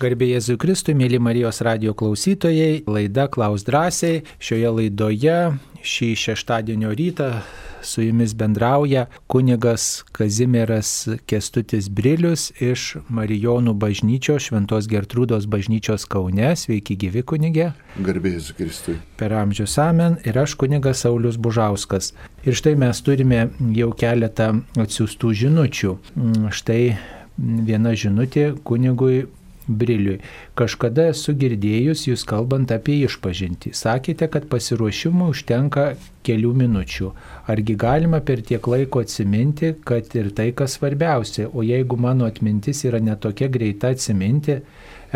Garbė Jėzui Kristui, mėly Marijos radio klausytojai, laida Klaus drąsiai. Šioje laidoje šį šeštadienio rytą su jumis bendrauja kunigas Kazimieras Kestutis Brilius iš Marijonų bažnyčios, Šventos Gertrūdos bažnyčios Kaune. Sveiki gyvi kunigė. Garbė Jėzui Kristui. Per amžius amen ir aš kunigas Saulis Bužauskas. Ir štai mes turime jau keletą atsiųstų žinučių. Štai viena žinutė kunigui Briliui. Kažkada esu girdėjus jūs kalbant apie išpažinti. Sakėte, kad pasiruošimui užtenka kelių minučių. Argi galima per tiek laiko atsiminti, kad ir tai, kas svarbiausia, o jeigu mano atmintis yra netokia greita atsiminti,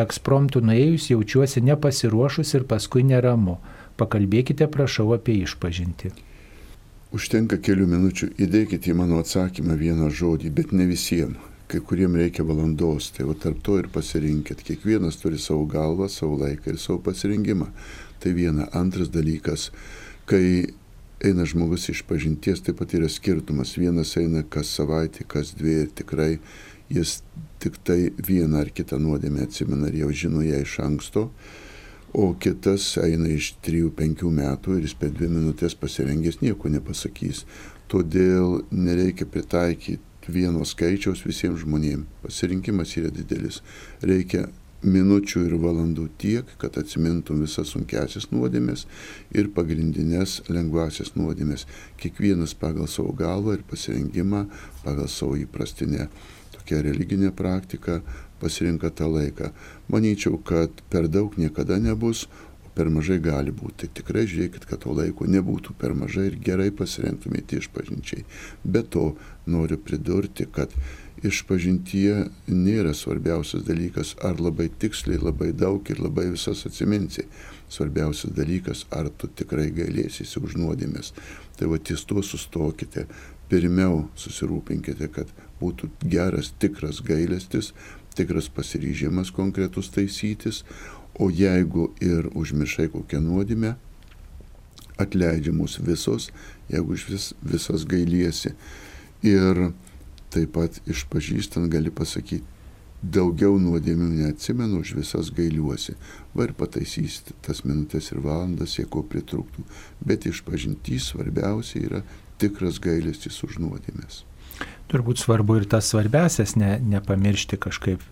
ekspromptų nuėjus jaučiuosi nepasiruošus ir paskui neramu. Pakalbėkite, prašau, apie išpažinti. Užtenka kelių minučių, įdėkite į mano atsakymą vieną žodį, bet ne visiems kai kuriem reikia valandos, tai va tarp to ir pasirinkit. Kiekvienas turi savo galvą, savo laiką ir savo pasirinkimą. Tai viena. Antras dalykas, kai eina žmogus iš pažinties, taip pat yra skirtumas. Vienas eina kas savaitę, kas dvi ir tikrai jis tik tai vieną ar kitą nuodėmę atsimena ir jau žino ją iš anksto. O kitas eina iš 3-5 metų ir jis per 2 minutės pasirengęs nieko nepasakys. Todėl nereikia pritaikyti vieno skaičiaus visiems žmonėms. Pasirinkimas yra didelis. Reikia minučių ir valandų tiek, kad atsimintum visas sunkiasias nuodėmės ir pagrindinės lengvasias nuodėmės. Kiekvienas pagal savo galvą ir pasirinkimą, pagal savo įprastinę tokią religinę praktiką pasirinka tą laiką. Manyčiau, kad per daug niekada nebus, per mažai gali būti. Tikrai žiūrėkit, kad to laiko nebūtų per mažai ir gerai pasirengtumėte išpažinčiai. Be to noriu pridurti, kad išpažintyje nėra svarbiausias dalykas, ar labai tiksliai, labai daug ir labai visas atsiminsi. Svarbiausias dalykas, ar tu tikrai gailėsiesi už nuodėmės. Tai va ties tuo sustokite. Pirmiau susirūpinkite, kad būtų geras, tikras gailestis, tikras pasiryžimas konkretus taisytis, O jeigu ir užmišai kokią nuodėmę, atleidžiamos visos, jeigu iš vis, visas gailiesi. Ir taip pat išpažįstant gali pasakyti, daugiau nuodėmių neatsimenu, už visas gailiuosi. Va ir pataisysite tas minutės ir valandas, jeigu pritrūktų. Bet išpažintys svarbiausia yra tikras gailestis už nuodėmės turbūt svarbu ir tas svarbiasias ne, nepamiršti kažkaip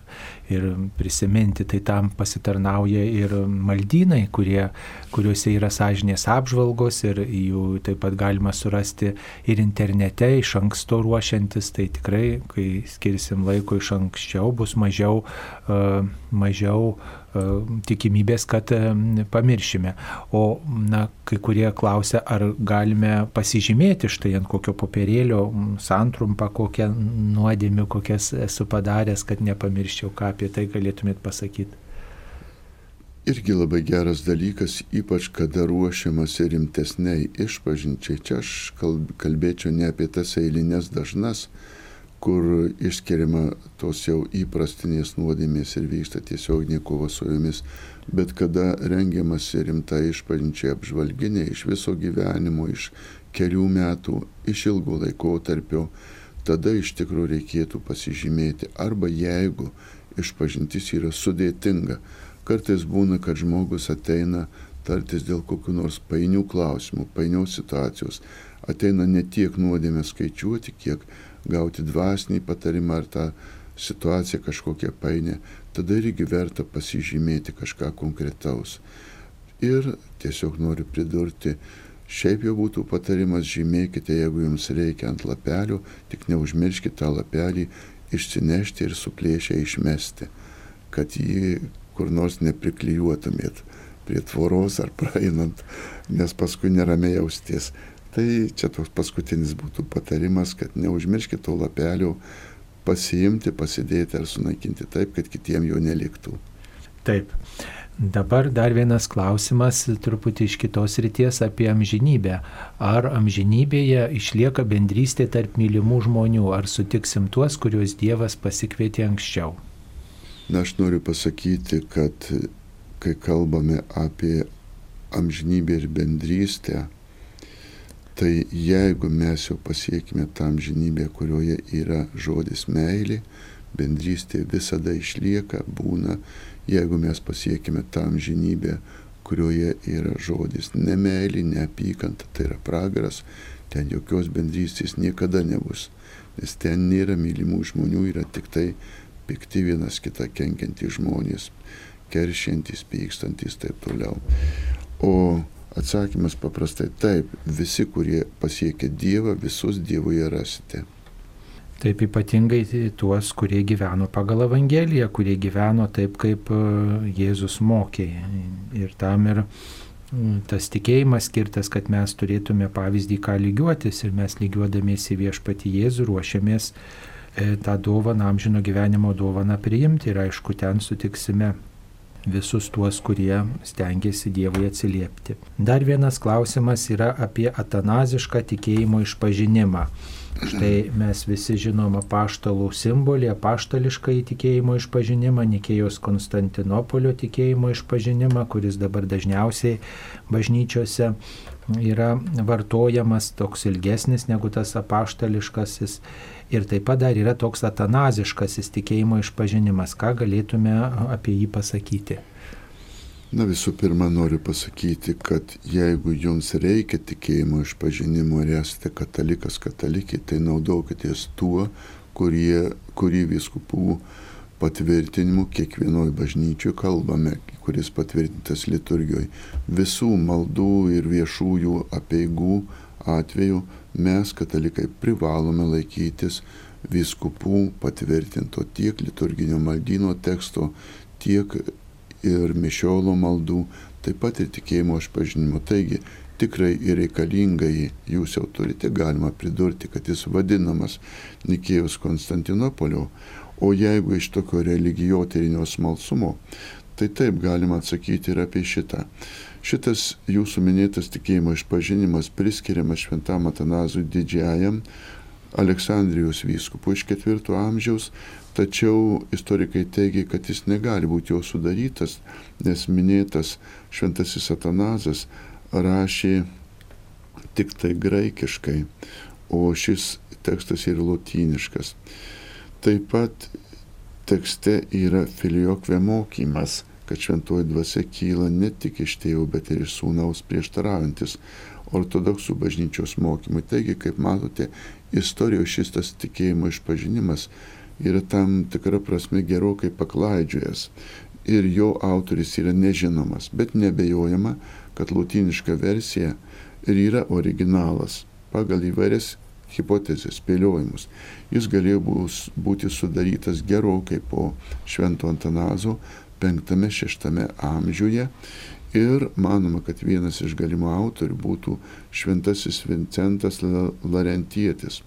ir prisiminti, tai tam pasitarnauja ir maldynai, kurie, kuriuose yra sąžinės apžvalgos ir jų taip pat galima surasti ir internete iš anksto ruošiantis, tai tikrai, kai skirsim laiko iš anksčiau, bus mažiau, uh, mažiau uh, tikimybės, kad e, pamiršime. O na, kai kurie klausia, ar galime pasižymėti štai ant kokio popierėlio santrumpą, kokią nuodėmį, kokias esu padaręs, kad nepamirščiau, ką apie tai galėtumėt pasakyti. Irgi labai geras dalykas, ypač kada ruošiamasi rimtesniai išpažinčiai. Čia aš kalbėčiau ne apie tas eilinės dažnas, kur išskiriama tos jau įprastinės nuodėmės ir vyksta tiesioginė kova su jomis, bet kada rengiamasi rimta išpažinčiai apžvalginė iš viso gyvenimo, iš kelių metų, iš ilgo laikotarpio, tada iš tikrųjų reikėtų pasižymėti. Arba jeigu išpažintis yra sudėtinga, kartais būna, kad žmogus ateina tartis dėl kokių nors painių klausimų, painios situacijos, ateina ne tiek nuodėmę skaičiuoti, kiek gauti dvasinį patarimą ar tą situaciją kažkokią painę, tada irgi verta pasižymėti kažką konkretaus. Ir tiesiog noriu pridurti, šiaip jau būtų patarimas žymėkite, jeigu jums reikia ant lapelio, tik neužmirškite tą lapelį išsinešti ir suplėšę išmesti, kad jį kur nors nepriklyjuotumėt prie tvoros ar praeinant, nes paskui neramiai jausties. Tai čia toks paskutinis būtų patarimas, kad neužmirškite to lapelio pasiimti, pasidėti ar sunaikinti taip, kad kitiem jo neliktų. Taip. Dabar dar vienas klausimas, truputį iš kitos ryties apie amžinybę. Ar amžinybėje išlieka bendrystė tarp mylimų žmonių, ar sutiksim tuos, kuriuos Dievas pasikvietė anksčiau? Na, aš noriu pasakyti, kad kai kalbame apie amžinybę ir bendrystę, Tai jeigu mes jau pasiekime tą amžinybę, kurioje yra žodis meilė, bendrystė visada išlieka, būna, jeigu mes pasiekime tam žinybę, kurioje yra žodis nemeilė, neapykanta, tai yra pragaras, ten jokios bendrystės niekada nebus, nes ten nėra mylimų žmonių, yra tik tai pikti vienas kitą kenkiantys žmonės, keršiantys, pykstantys ir taip toliau. O atsakymas paprastai taip, visi, kurie pasiekia Dievą, visus Dievoje rasite. Taip ypatingai tuos, kurie gyveno pagal Evangeliją, kurie gyveno taip, kaip e, Jėzus mokė. Ir tam ir tas tikėjimas skirtas, kad mes turėtume pavyzdį, ką lygiuotis ir mes lygiuodamiesi viešpati Jėzų ruošiamės e, tą dovaną, amžino gyvenimo dovaną priimti ir aišku, ten sutiksime visus tuos, kurie stengiasi Dievui atsiliepti. Dar vienas klausimas yra apie atanazišką tikėjimo išpažinimą. Štai mes visi žinom apaštalų simbolį, apaštališką įtikėjimo išpažinimą, Nikėjos Konstantinopolio tikėjimo išpažinimą, kuris dabar dažniausiai bažnyčiose yra vartojamas, toks ilgesnis negu tas apaštališkasis. Ir taip pat dar yra toks atanaziškasis tikėjimo išpažinimas. Ką galėtume apie jį pasakyti? Na visų pirma, noriu pasakyti, kad jeigu jums reikia tikėjimo išpažinimo ir esate katalikas katalikė, tai naudokitės tuo, kurie, kurį viskupų patvirtinimu kiekvienoje bažnyčioje kalbame, kuris patvirtintas liturgijoje. Visų maldų ir viešųjų apieigų atveju mes, katalikai, privalome laikytis viskupų patvirtinto tiek liturginio maldyno teksto, tiek ir mišiolo maldų, taip pat ir tikėjimo išpažinimo. Taigi tikrai ir reikalingai jūs jau turite, galima pridurti, kad jis vadinamas Nikėjus Konstantinopolio, o jeigu iš tokio religijoterinio smalsumo, tai taip galima atsakyti ir apie šitą. Šitas jūsų minėtas tikėjimo išpažinimas priskiriamas šventam Atanazui didžiajam Aleksandrijos vyskupui iš ketvirto amžiaus, Tačiau istorikai teigia, kad jis negali būti jo sudarytas, nes minėtas šventasis Atanazas rašė tik tai graikiškai, o šis tekstas yra lotyniškas. Taip pat tekste yra filiokvė mokymas, kad šventoji dvasia kyla ne tik iš tėvų, bet ir iš sūnaus prieštaraujantis ortodoksų bažnyčios mokymui. Taigi, kaip matote, istorijos šis tas tikėjimo išpažinimas yra tam tikra prasme gerokai paklaidžiojęs ir jo autoris yra nežinomas, bet nebejojama, kad lotyniška versija ir yra originalas pagal įvairias hipotezės, spėliojimus. Jis galėjo būti sudarytas gerokai po Švento Antanazo 5-6 amžiuje ir manoma, kad vienas iš galimų autorių būtų Šventasis Vincentas Larentietis.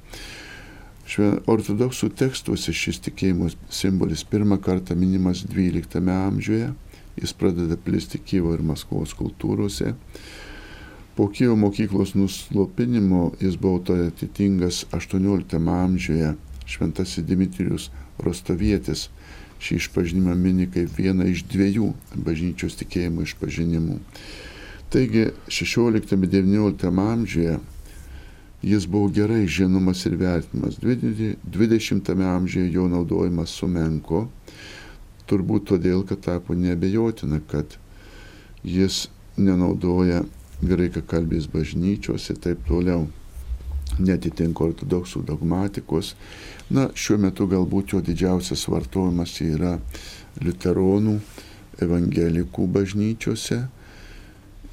Ortodoksų tekstuose šis tikėjimo simbolis pirmą kartą minimas XII amžiuje, jis pradeda plisti Kyivo ir Maskvos kultūrose. Po Kyivo mokyklos nuslopinimo jis buvo atitingas XVIII amžiuje šventasis Dimitrijus Rostovietis. Šį išpažinimą mini kaip vieną iš dviejų bažnyčios tikėjimo išpažinimų. Taigi XVI-XIX amžiuje jis buvo gerai žinomas ir vertinamas. 20-ame amžiuje jo naudojimas sumenko, turbūt todėl, kad tapo nebejotina, kad jis nenaudoja graikakalbės bažnyčios ir taip toliau, netitinka ortodoksų dogmatikos. Na, šiuo metu galbūt jo didžiausias vartojimas yra liuteronų, evangelikų bažnyčiose.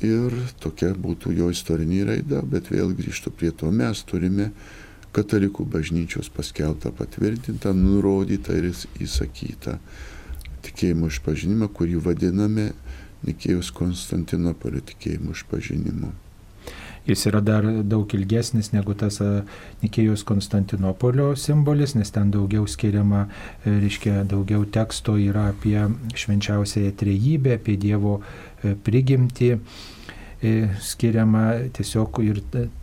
Ir tokia būtų jo istorinė raida, bet vėl grįžtų prie to, mes turime katalikų bažnyčios paskelbtą patvirtintą, nurodytą ir įsakytą tikėjimo išpažinimą, kurį vadiname Nikėjus Konstantinopolio tikėjimo išpažinimu. Jis yra dar daug ilgesnis negu tas Nikėjus Konstantinopolio simbolis, nes ten daugiau skiriama, e, reiškia, daugiau teksto yra apie švenčiausiąją trejybę, apie Dievo e, prigimtį e, skiriama tiesiog ir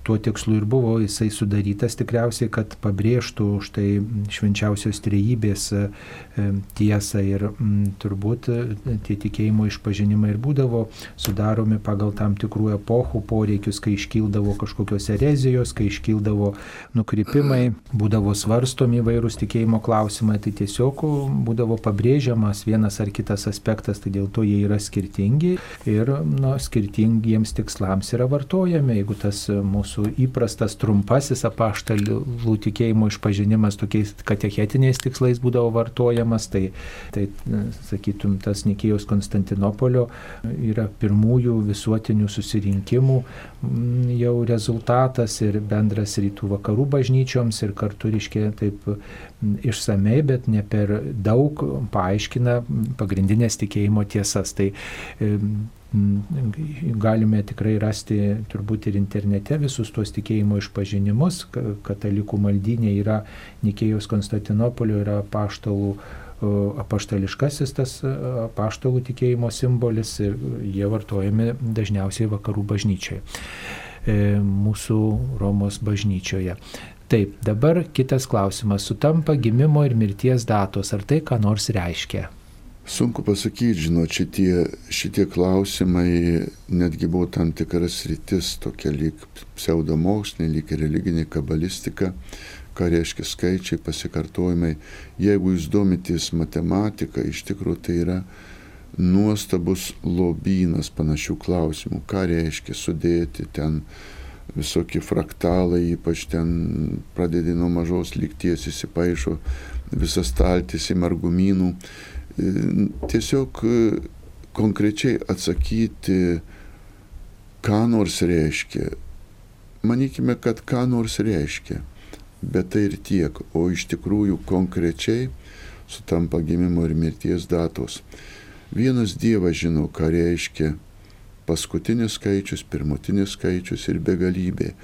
tuo tikslu ir buvo jisai sudarytas tikriausiai, kad pabrėžtų štai švenčiausios trejybės e, tiesą ir m, turbūt tie tikėjimo išpažinimai ir būdavo sudaromi pagal tam tikrų epochų poreikius, kai iškildavo kažkokios erezijos, kai iškildavo nukrypimai, būdavo svarstomi įvairūs tikėjimo klausimai, tai tiesiog būdavo pabrėžiamas vienas ar kitas aspektas, tai dėl to jie yra skirtingi ir nu, skirtingiems tikslams yra vartojami. Jeigu tas mūsų įprastas trumpasis apaštalų tikėjimo išpažinimas tokiais katechetiniais tikslais būdavo vartojamas, tai, tai sakytum, tas Nikėjos Konstantinopolio yra pirmųjų visuotinių susirinkimų mm, jau rezultatas ir bendras rytų vakarų bažnyčioms ir kartu, reiškia, taip mm, išsamei, bet ne per daug paaiškina pagrindinės tikėjimo tiesas. Tai galime tikrai rasti turbūt ir internete visus tuos tikėjimo išpažinimus. Katalikų maldynė yra Nikėjos Konstantinopolio, yra paštalų apaštališkasis tas apaštalų tikėjimo simbolis ir jie vartojami dažniausiai vakarų bažnyčioje, mūsų Romos bažnyčioje. Taip, dabar kitas klausimas. Sutampa gimimo ir mirties datos. Ar tai ką nors reiškia? Sunku pasakyti, žinot, šitie, šitie klausimai netgi buvo tam tikras rytis, tokia lyg pseudomokslinė, lyg religinė kabalistika, ką reiškia skaičiai, pasikartojimai. Jeigu jūs domitės matematika, iš tikrųjų tai yra nuostabus lobynas panašių klausimų, ką reiškia sudėti ten visokie fraktalai, ypač ten pradedi nuo mažos lygties įsipaišo visas staltis į margumynų tiesiog e, konkrečiai atsakyti, ką nors reiškia. Manykime, kad ką nors reiškia, bet tai ir tiek, o iš tikrųjų konkrečiai sutampa gimimo ir mirties datos. Vienas Dievas žino, ką reiškia paskutinis skaičius, pirmutinis skaičius ir begalybė.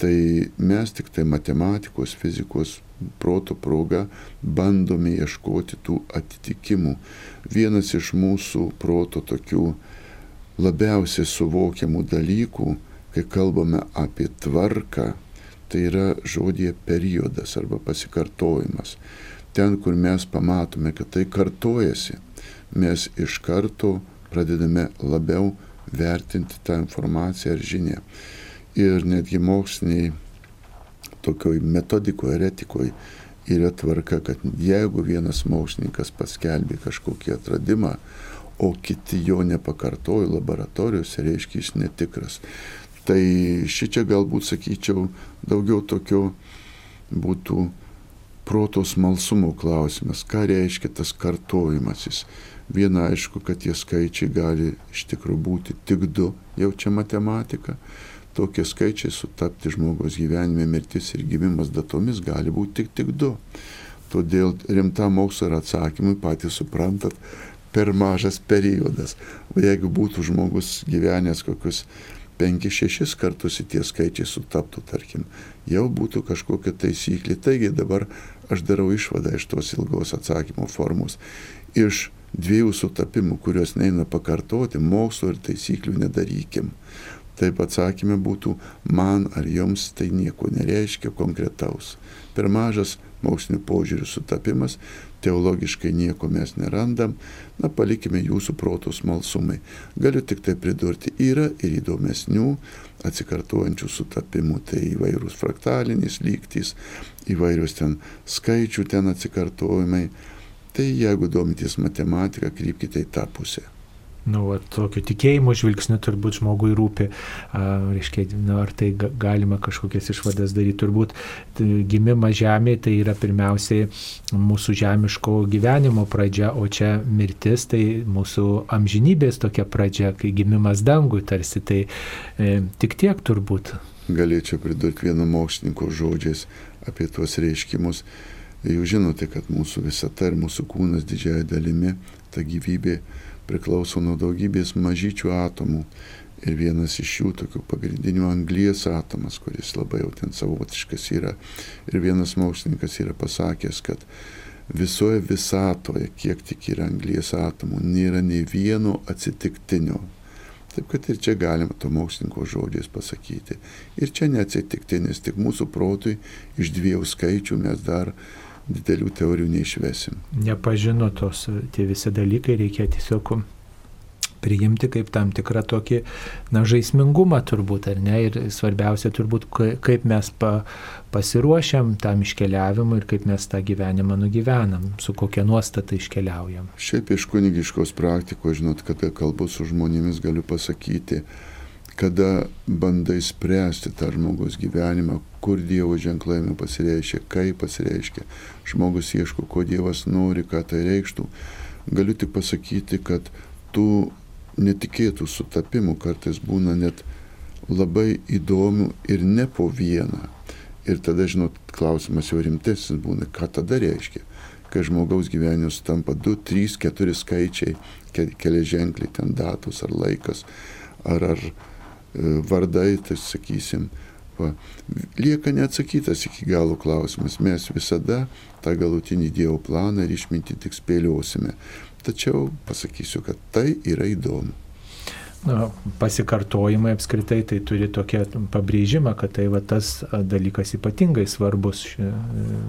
Tai mes tik tai matematikos, fizikos proto proga bandome ieškoti tų atitikimų. Vienas iš mūsų proto tokių labiausiai suvokiamų dalykų, kai kalbame apie tvarką, tai yra žodė periodas arba pasikartojimas. Ten, kur mes pamatome, kad tai kartojasi, mes iš karto pradedame labiau vertinti tą informaciją ar žinią. Ir netgi moksliniai tokioj metodikoje ir etikoje yra tvarka, kad jeigu vienas mokslininkas paskelbė kažkokį atradimą, o kiti jo nepakartojo laboratorijose, reiškia jis netikras. Tai šičia galbūt sakyčiau daugiau tokio būtų proto smalsumo klausimas, ką reiškia tas kartojimasis. Viena aišku, kad tie skaičiai gali iš tikrųjų būti tik du, jau čia matematika, tokie skaičiai sutapti žmogaus gyvenime mirtis ir gimimas datomis gali būti tik, tik du. Todėl rimtam mokslo ir atsakymui patys suprantat, per mažas periodas. O jeigu būtų žmogus gyvenęs kokius 5-6 kartus į tie skaičiai sutaptų, tarkim, jau būtų kažkokia taisyklė. Taigi dabar aš darau išvadą iš tos ilgos atsakymo formos. Iš dviejų sutapimų, kuriuos neina pakartoti, mokslo ir taisyklių nedarykim. Taip atsakymė būtų, man ar jums tai nieko nereiškia konkretaus. Per mažas mokslinio požiūrių sutapimas, teologiškai nieko mes nerandam, na palikime jūsų protos malsumai. Galiu tik tai pridurti, yra ir įdomesnių atsikartuojančių sutapimų, tai įvairūs fraktalinės lygtys, įvairius ten skaičių ten atsikartojimai. Tai jeigu domitės matematiką, krypkite į tą pusę nu, va, tokio tikėjimo žvilgsniu turbūt žmogui rūpi, a, reiškia, nu, ar tai galima kažkokias išvadas daryti. Turbūt gimimas žemėje tai yra pirmiausiai mūsų žemiško gyvenimo pradžia, o čia mirtis tai mūsų amžinybės tokia pradžia, kai gimimas dangui tarsi. Tai e, tik tiek turbūt. Galėčiau pridurti vieno mokslininko žodžiais apie tuos reiškimus. Jūs žinote, kad mūsų visata ir mūsų kūnas didžiai dalimi, ta gyvybė priklauso nuo daugybės mažyčių atomų. Ir vienas iš jų tokių pagrindinių anglies atomas, kuris labai jau ten savotiškas yra. Ir vienas mokslininkas yra pasakęs, kad visoje visatoje, kiek tik yra anglies atomų, nėra nei vieno atsitiktinio. Taip kad ir čia galima to mokslininko žodžiais pasakyti. Ir čia neatsitiktinis, tik mūsų protui iš dviejų skaičių mes dar didelių teorijų neišvesim. Nepažino tos tie visi dalykai, reikia tiesiog priimti kaip tam tikrą tokį, na, žaismingumą turbūt, ar ne? Ir svarbiausia turbūt, kaip mes pa, pasiruošiam tam iškeliavimui ir kaip mes tą gyvenimą nugyvenam, su kokia nuostata iškeliaujam. Šiaip iš kunigiškos praktikos, žinot, kada kalbu su žmonėmis, galiu pasakyti, kada bandai spręsti tą žmogus gyvenimą, kur Dievo ženklai pasireiškia, kaip pasireiškia, žmogus ieško, ko Dievas nori, ką tai reikštų, galiu tik pasakyti, kad tų netikėtų sutapimų kartais būna net labai įdomių ir ne po vieną. Ir tada, žinot, klausimas jau rimtesnis būna, ką tada reiškia, kai žmogaus gyvenimas tampa 2, 3, 4 skaičiai, keli ženkliai, ten datos ar laikas, ar, ar e, vardai, tai sakysim, va, lieka neatsakytas iki galo klausimas. Mes visada tą galutinį Dievo planą ir išminti tik spėliosime. Tačiau pasakysiu, kad tai yra įdomu. Na, pasikartojimai apskritai tai turi tokią pabrėžimą, kad tai va, tas dalykas ypatingai svarbus,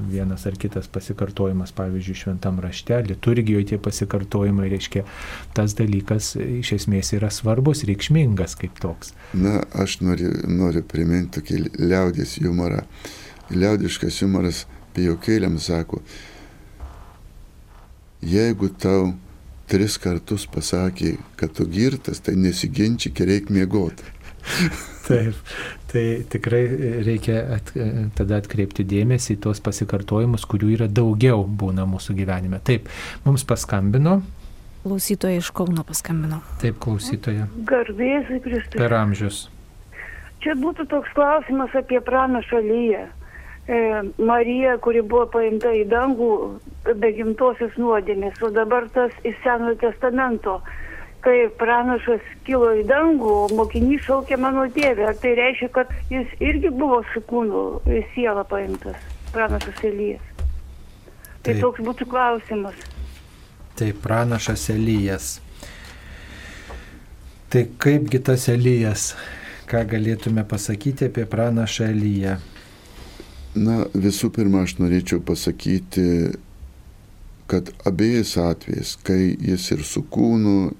vienas ar kitas pasikartojimas, pavyzdžiui, šventam rašte, liturgijoje tie pasikartojimai reiškia, tas dalykas iš esmės yra svarbus, reikšmingas kaip toks. Na, aš noriu, noriu priminti tokį liaudės humorą. Liaudiškas humoras pijokėliam sako, jeigu tau tris kartus pasakė, kad tu girtas, tai nesiginčyk, reikia miegoti. Taip, tai tikrai reikia at, tada atkreipti dėmesį į tos pasikartojimus, kurių yra daugiau būna mūsų gyvenime. Taip, mums paskambino. Klausytoja iš Kauno paskambino. Taip, klausytoja. Garbėsiai Kristus. Per amžius. Čia būtų toks klausimas apie pranašą Lyją. E, Marija, kuri buvo paimta į dangų be gimtosios nuodėmės, o dabar tas iš Senojo testamento, kai pranašas kilo į dangų, o mokinys šaukė mano tėvę, ar tai reiškia, kad jis irgi buvo su kūnu į sielą paimtas, pranašas Elijas. Tai Taip. toks būtų klausimas. Tai pranašas Elijas. Tai kaipgi tas Elijas, ką galėtume pasakyti apie pranašą Eliją? Na, visų pirma, aš norėčiau pasakyti, kad abiejais atvejais, kai jis ir su kūnu,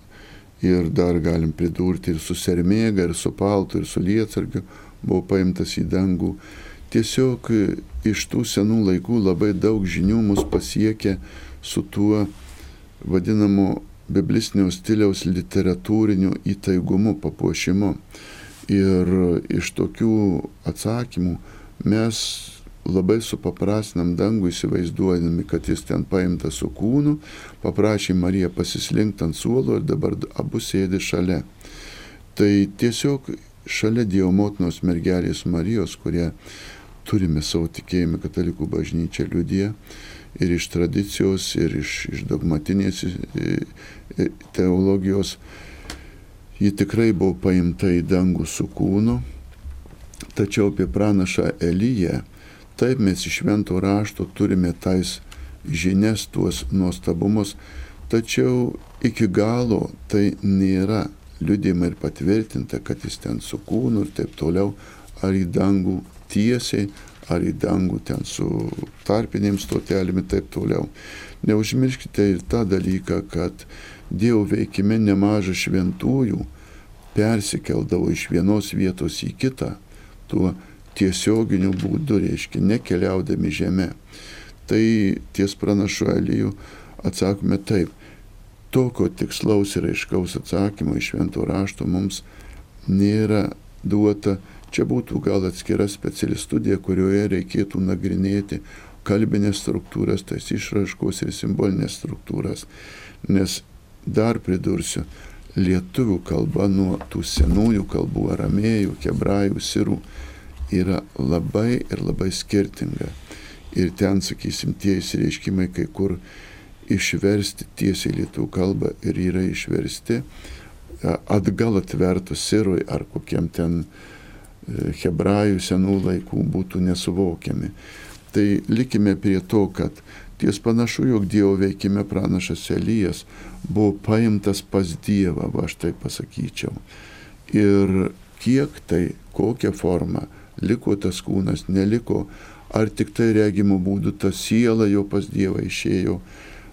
ir dar galim pridurti ir su sermėga, ir su paltu, ir su lietsargiu, buvo paimtas į dangų. Tiesiog iš tų senų laikų labai daug žinių mus pasiekė su tuo vadinamu biblisnio stiliaus literatūriniu įtaigumu, papuošimu. Ir iš tokių atsakymų mes labai supaprastinam dangų įsivaizduodami, kad jis ten paimtas su kūnu, paprašė Mariją pasislinkti ant suolo ir dabar abu sėdi šalia. Tai tiesiog šalia Dievo motinos mergelės Marijos, kurie turime savo tikėjimą katalikų bažnyčia liudija ir iš tradicijos, ir iš, iš dogmatinės teologijos, ji tikrai buvo paimta į dangų su kūnu. Tačiau apie pranašą Elyją Taip mes iš švento rašto turime tais žinias, tuos nuostabumus, tačiau iki galo tai nėra liūdima ir patvirtinta, kad jis ten su kūnu ir taip toliau, ar į dangų tiesiai, ar į dangų ten su tarpinėm stotelėm ir taip toliau. Neužmirškite ir tą dalyką, kad Dievo veikime nemaža šventųjų persikeldavo iš vienos vietos į kitą, tuo tiesioginiu būdu, reiškia, nekeliaudami žemė. Tai ties pranašu Elijų atsakome taip. Tokio tikslaus ir aiškaus atsakymo iš švento rašto mums nėra duota. Čia būtų gal atskira speciali studija, kurioje reikėtų nagrinėti kalbinės struktūras, tas išraškos ir simbolinės struktūras. Nes dar pridursiu, lietuvių kalba nuo tų senųjų kalbų, aramėjų, hebrajų, sirų, yra labai ir labai skirtinga. Ir ten, sakysim, tie įsireiškimai kai kur išversti tiesiai lietuvių kalbą ir yra išversti atgal atvertus sirui ar kokiem ten e, hebrajų senų laikų būtų nesuvokiami. Tai likime prie to, kad ties panašu, jog Dievo veikime pranašas Elijas buvo paimtas pas Dievą, aš tai pasakyčiau. Ir kiek tai, kokią formą, liko tas kūnas, neliko, ar tik tai regimo būdu ta siela jo pas Dievą išėjo.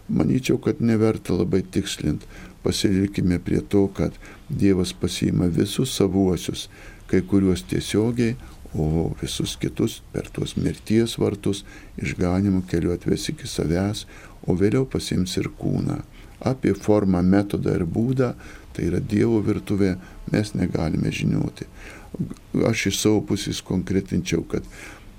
Manyčiau, kad neverta labai tikslint. Pasilikime prie to, kad Dievas pasiima visus savuosius, kai kuriuos tiesiogiai, o visus kitus per tuos mirties vartus išganimo keliu atves iki savęs, o vėliau pasims ir kūną. Apie formą, metodą ir būdą, tai yra Dievo virtuvė, mes negalime žiniuoti. Aš iš savo pusės konkretinčiau, kad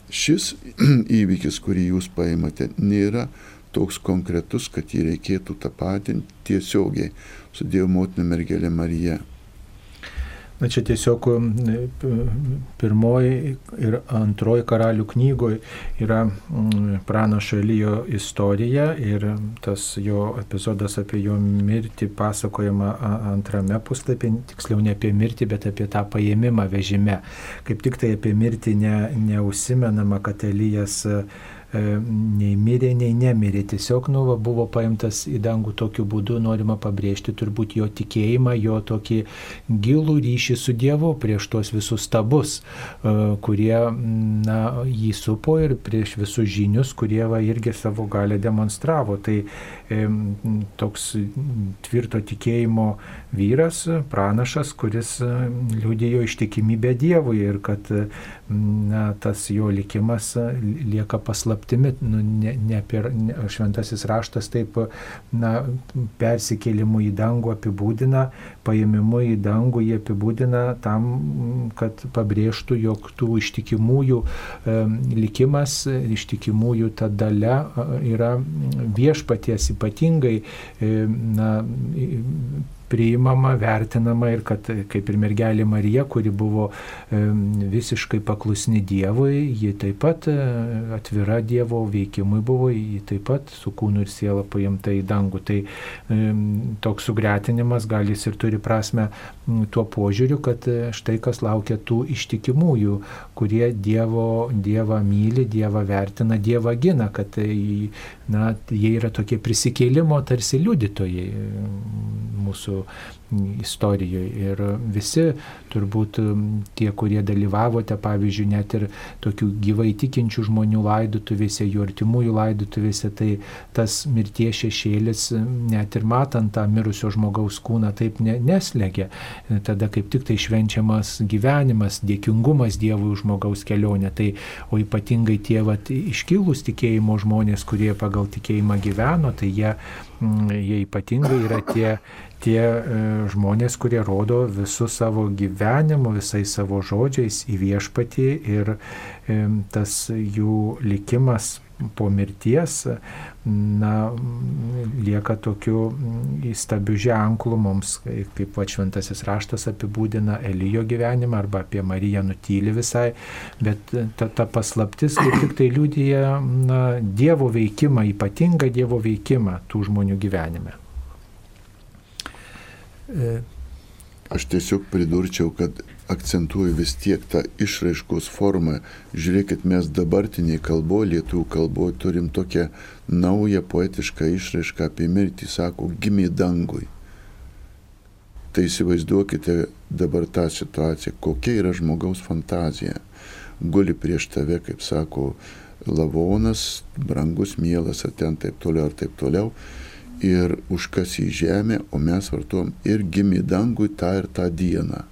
šis įvykis, kurį jūs paimate, nėra toks konkretus, kad jį reikėtų tapatinti tiesiogiai su Dievo motina mergelė Marija. Na čia tiesiog pirmoji ir antroji karalių knygoje yra pranašo Elijo istorija ir tas jo epizodas apie jo mirtį pasakojama antrame puslapyje, tiksliau ne apie mirtį, bet apie tą paėmimą vežime. Kaip tik tai apie mirtį ne, neusimenama, kad Elijas E, nei mirė, nei nemirė. Tiesiog nu, va, buvo paimtas į dangų tokiu būdu, norima pabrėžti turbūt jo tikėjimą, jo tokį gilų ryšį su Dievu prieš tuos visus stabus, e, kurie na, jį supo ir prieš visus žinius, kurie va, irgi savo galę demonstravo. Tai e, toks tvirto tikėjimo vyras, pranašas, kuris liūdėjo ištikimybę Dievui ir kad na, tas jo likimas lieka paslaptis paslaptimi, nu, ne, ne per, ne, šventasis raštas taip na, persikėlimu į dangų apibūdina, paėmimu į dangų jį apibūdina tam, kad pabrėžtų, jog tų ištikimųjų e, likimas, ištikimųjų ta dalė yra viešpaties ypatingai e, na, priimama, vertinama ir kad kaip ir mergelė Marija, kuri buvo visiškai paklusni Dievui, ji taip pat e, atvira Dievo veikimui buvo, ji taip pat su kūnu ir siela paimta į dangų. Tai toks sugretinimas gal jis ir turi prasme tuo požiūriu, kad e, štai kas laukia tų ištikimųjų, kurie Dievo, Dievą myli, Dievą vertina, Dievą gina, kad na, jie yra tokie prisikėlimo tarsi liudytojai mūsų istorijoje. Ir visi turbūt tie, kurie dalyvavote, pavyzdžiui, net ir tokių gyvai tikinčių žmonių laidutuvėse, jų artimųjų laidutuvėse, tai tas mirties šešėlis, net ir matant tą mirusio žmogaus kūną, taip ne, neslegia. Tada kaip tik tai švenčiamas gyvenimas, dėkingumas Dievui už žmogaus kelionę. Tai, o ypatingai tie vat, iškilus tikėjimo žmonės, kurie pagal tikėjimą gyveno, tai jie, jie ypatingai yra tie tie e, žmonės, kurie rodo visų savo gyvenimu, visais savo žodžiais į viešpatį ir e, tas jų likimas po mirties na, lieka tokiu įstabiu ženklu mums, kaip va šventasis raštas apibūdina Elijo gyvenimą arba apie Mariją nutyli visai, bet ta, ta paslaptis kaip tik tai liūdija na, Dievo veikimą, ypatingą Dievo veikimą tų žmonių gyvenime. E, aš tiesiog pridurčiau, kad akcentuoju vis tiek tą išraiškos formą. Žiūrėkit, mes dabartiniai kalboje, lietuvių kalboje turim tokią naują poetišką išraišką apie mirtį, sako, gimė dangui. Tai įsivaizduokite dabar tą situaciją, kokia yra žmogaus fantazija. Guli prieš tave, kaip sako, lavonas, brangus, mielas, ar ten taip toliau, ar taip toliau ir užkas į žemę, o mes vartuom ir gimė dangui tą ir tą dieną.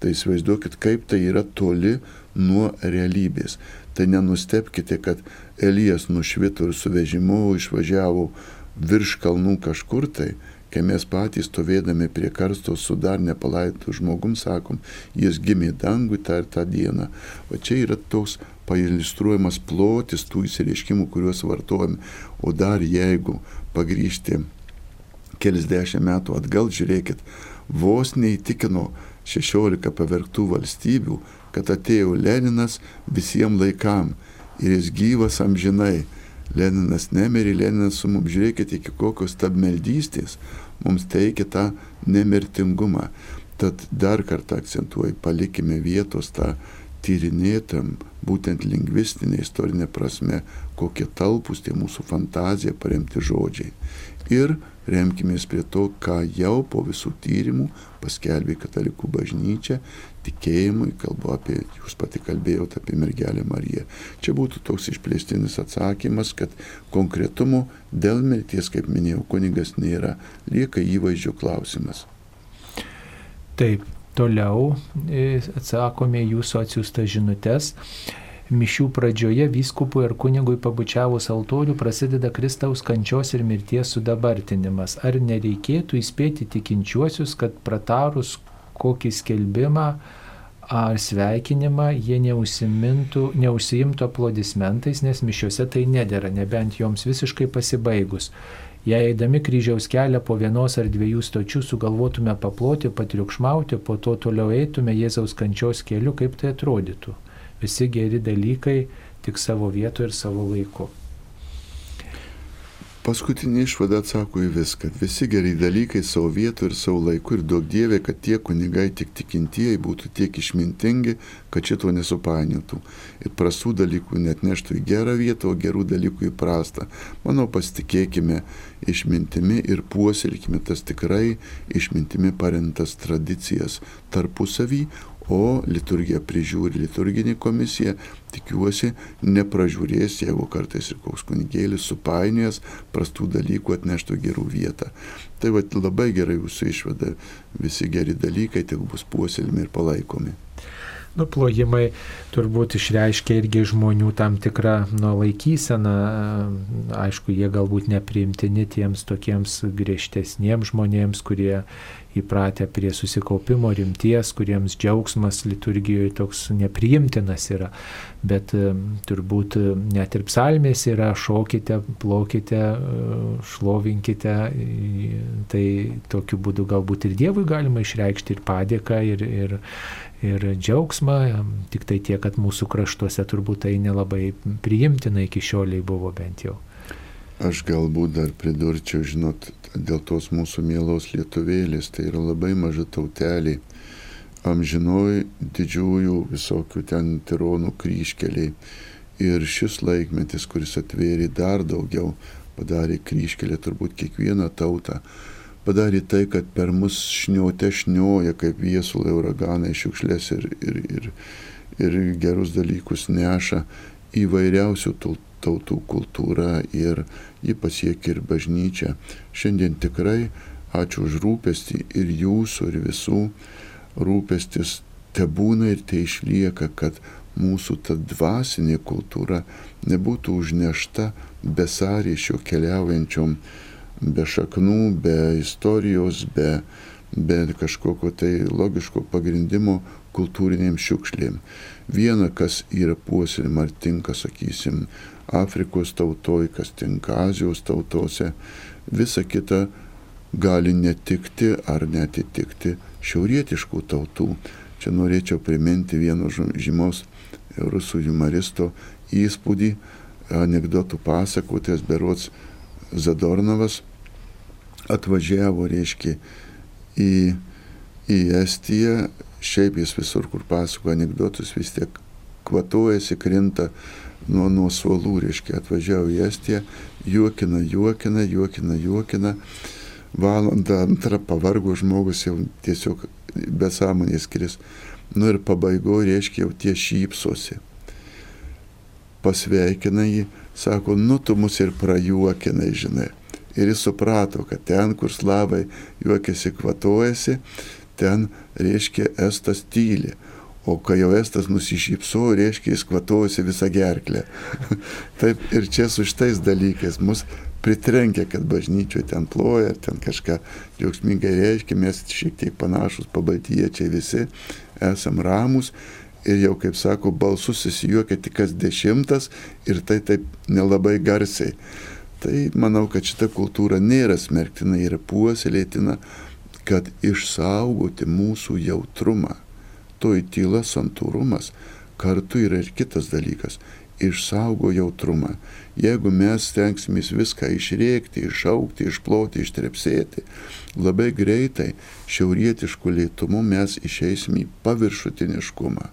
Tai įsivaizduokit, kaip tai yra toli nuo realybės. Tai nenustepkite, kad Elijas nušvito ir su vežimu išvažiavo virš kalnų kažkur tai, kai mes patys stovėdami prie karsto su dar nepalaitų žmogum sakom, jis gimė dangui tą ir tą dieną. O čia yra toks pailistruojamas plotis tų įsireiškimų, kuriuos vartojame. O dar jeigu pagrįžti kelis dešimt metų atgal, žiūrėkit, vos neįtikino 16 pavergtų valstybių, kad atėjo Leninas visiems laikam ir jis gyvas amžinai. Leninas nemirė, Leninas su mums žiūrėkit iki kokios stabmeldystės mums teikia tą nemirtingumą. Tad dar kartą akcentuoju, palikime vietos tą tyrinėtam, būtent lingvistinė, istorinė prasme, kokie talpus tie mūsų fantazija paremti žodžiai. Ir remkimės prie to, ką jau po visų tyrimų paskelbė katalikų bažnyčia, tikėjimui, kalbu apie, jūs pati kalbėjote apie mergelę Mariją. Čia būtų toks išplėstinis atsakymas, kad konkretumo dėl mirties, kaip minėjau, kunigas nėra, lieka įvaizdžio klausimas. Taip, toliau e, atsakome jūsų atsiųstas žinutės mišių pradžioje vyskupui ar kunigui pabučiavus altorių prasideda Kristaus kančios ir mirties sudabartinimas. Ar nereikėtų įspėti tikinčiuosius, kad pratarus kokį skelbimą ar sveikinimą jie neužsiimtų aplodismentais, nes mišiuose tai nedėra, nebent joms visiškai pasibaigus. Jei eidami kryžiaus kelią po vienos ar dviejų stočių sugalvotume paploti, patriukšmauti, po to toliau eitume Jėzaus kančios keliu, kaip tai atrodytų visi geri dalykai tik savo vietoje ir savo laiku. Paskutinė išvada atsako į viską. Visi geri dalykai savo vietu ir savo laiku ir daug dievė, kad tie kunigai tik tikintieji būtų tiek išmintingi, kad šito nesupainiotų. Ir prastų dalykų net neštų į gerą vietą, o gerų dalykų į prastą. Manau, pasitikėkime išmintimi ir puoselkime tas tikrai išmintimi paremtas tradicijas tarpusavį, o liturgiją prižiūri liturginė komisija, tikiuosi, nepražiūrės, jeigu kartais ir koks kunigėlis supainiojas prastų dalykų atneštų gerų vietą. Tai va labai gerai jūsų išvada, visi geri dalykai tik bus puoselimi ir palaikomi. Nuplojimai turbūt išreiškia irgi žmonių tam tikrą nuo laikyseną, aišku, jie galbūt nepriimtini tiems tokiems griežtesniems žmonėms, kurie įpratę prie susikaupimo rimties, kuriems džiaugsmas liturgijoje toks nepriimtinas yra. Bet turbūt net ir psalmės yra šokite, plokite, e, šlovinkite. Tai tokiu būdu galbūt ir Dievui galima išreikšti ir padėką, ir, ir, ir džiaugsmą. Tik tai tiek, kad mūsų kraštuose turbūt tai nelabai priimtina iki šioliai buvo bent jau. Aš galbūt dar pridurčiau, žinot, dėl tos mūsų mielos lietuvėlės, tai yra labai maža tautelė, amžinoj didžiųjų visokių ten tironų kryškeliai. Ir šis laikmetis, kuris atvėrė dar daugiau, padarė kryškelę turbūt kiekvieną tautą, padarė tai, kad per mus šniuote šnioja, kaip viesulai uraganai šiukšlės ir, ir, ir, ir gerus dalykus neša įvairiausių tautų kultūra ir ji pasiekia ir bažnyčią. Šiandien tikrai ačiū už rūpestį ir jūsų, ir visų rūpestis te būna ir te išlieka, kad mūsų ta dvasinė kultūra nebūtų užnešta besąryšio keliaujančiom, be šaknų, be istorijos, be, be kažkokio tai logiško pagrindimo kultūrinėm šiukšlėm. Viena, kas yra puoselima ar tinka, sakysim, Afrikos tautoj, kas tinka Azijos tautose, visa kita gali netikti ar netitikti šiaurietiškų tautų. Čia norėčiau priminti vieno žymaus rusų humoristo įspūdį, anegdotų pasakotojas Berots Zadornovas atvažiavo, reiškia, į, į Estiją, šiaip jis visur, kur pasako anegdotus, vis tiek kvatuojasi, krinta nuo, nuo suolų, reiškia, atvažiavo į Estiją, juokina, juokina, juokina, juokina. Valandą antrą pavargo žmogus jau tiesiog be sąmonės kris. Nu ir pabaigoje, reiškia, jau tie šypsosi. Pasveikina jį, sako, nu tu mus ir prajuokinai, žinai. Ir jis suprato, kad ten, kur slavai juokiasi, kvatojasi, ten, reiškia, estas tyli. O kai jau estas nusišypso, reiškia, jis kvatojosi visą gerklę. Taip ir čia su šitais dalykais mus pritrenkia, kad bažnyčioje ten ploja, ten kažką džiaugsmingai reiškia, mes šiek tiek panašus pabaltiečiai visi, esam ramus ir jau, kaip sako, balsus įsijuokia tik kas dešimtas ir tai taip nelabai garsiai. Tai manau, kad šita kultūra nėra smerktina, yra puoselėtina, kad išsaugoti mūsų jautrumą toji tyla, santūrumas kartu yra ir kitas dalykas - išsaugo jautrumą. Jeigu mes stengsimės viską išrėkti, išaukti, išploti, ištrepsėti, labai greitai šiaurietiškų lėtumų mes išeisime į paviršutiniškumą.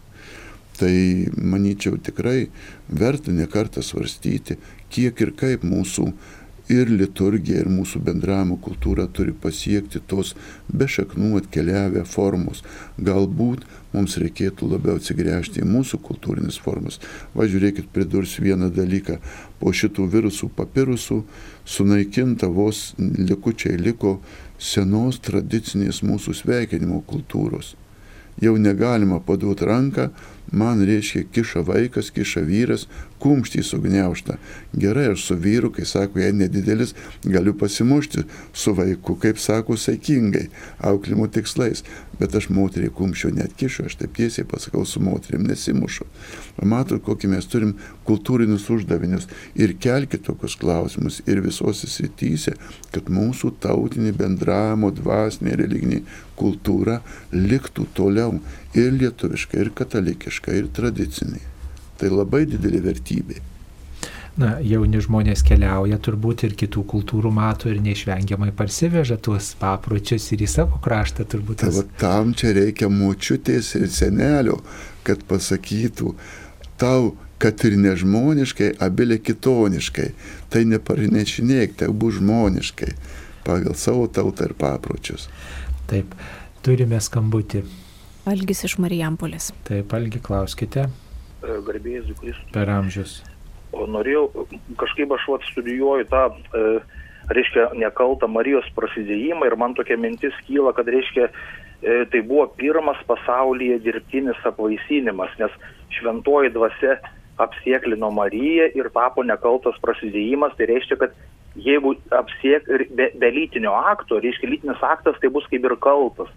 Tai manyčiau tikrai verta nekartą svarstyti, kiek ir kaip mūsų ir liturgija, ir mūsų bendravimo kultūra turi pasiekti tos be šaknų atkeliavę formos. Galbūt mums reikėtų labiau atsigręžti į mūsų kultūrinis formas. Važiuokit, pridursiu vieną dalyką. Po šitų virusų papirusų sunaikinta vos likučiai liko senos tradicinės mūsų sveikinimo kultūros. Jau negalima paduoti ranką, man reiškia kiša vaikas, kiša vyras, kumštį sugniaužta. Gerai, aš su vyru, kai sako, jei nedidelis, galiu pasimušti su vaiku, kaip sako, saikingai, auklimo tikslais. Bet aš moteriai kumščio net kišu, aš taip tiesiai pasakau, su moterim nesimušu. Matot, kokį mes turim kultūrinius uždavinius ir kelkite tokius klausimus ir visose srityse, kad mūsų tautinė bendravimo, dvasinė, religinė kultūra liktų toliau ir lietuviška, ir katalikiška, ir tradicinė. Tai labai didelė vertybė. Na, jauni žmonės keliauja turbūt ir kitų kultūrų mato ir neišvengiamai parsiveža tuos papročius ir į savo kraštą turbūt. Tai va, tam čia reikia močiutės ir senelio, kad pasakytų tau, kad ir nežmoniškai, abilė kitoniškai. Tai neparinešinėk, tai bus žmoniškai pagal savo tautą ir papročius. Taip, turime skambutį. Algis iš Marijampolės. Taip, Algi, klauskite. E, garbėjus Kristus. Per amžius. O norėjau, kažkaip aš vat studijuoju tą, e, reiškia, nekaltą Marijos prasidėjimą ir man tokia mintis kyla, kad, reiškia, e, tai buvo pirmas pasaulyje dirbtinis apvaisinimas, nes šventoji dvasia apsieklino Mariją ir tapo nekaltas prasidėjimas, tai reiškia, kad jeigu apsiek be, be lytinio akto, reiškia, lytinis aktas tai bus kaip ir kaltas.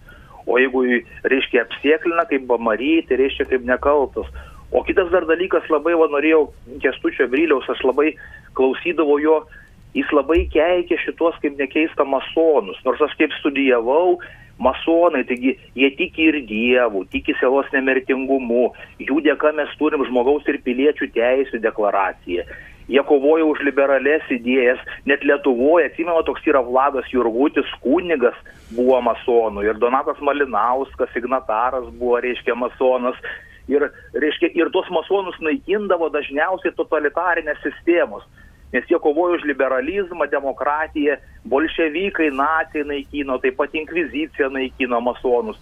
O jeigu, reiškia, apsieklina kaip Marijai, tai reiškia kaip nekaltas. O kitas dar dalykas, labai va, norėjau Kestučio Bryliaus, aš labai klausydavau jo, jis labai keikė šitos kaip nekeista masonus, nors aš kaip studijavau, masonai, taigi jie tiki ir dievų, tiki sielos nemirtingumu, jų dėka mes turim žmogaus ir piliečių teisų deklaraciją. Jie kovoja už liberales idėjas, net Lietuvoje, atsimenu, toks yra Vladas Jurgutis, kunigas buvo masonų ir Donatas Malinauskas, signataras buvo, reiškia, masonas. Ir, reiškia, ir tuos masonus naikindavo dažniausiai totalitarinės sistemos nes jie kovojo už liberalizmą, demokratiją, bolševikai, nacijai naikino, taip pat inkvizicija naikino masonus.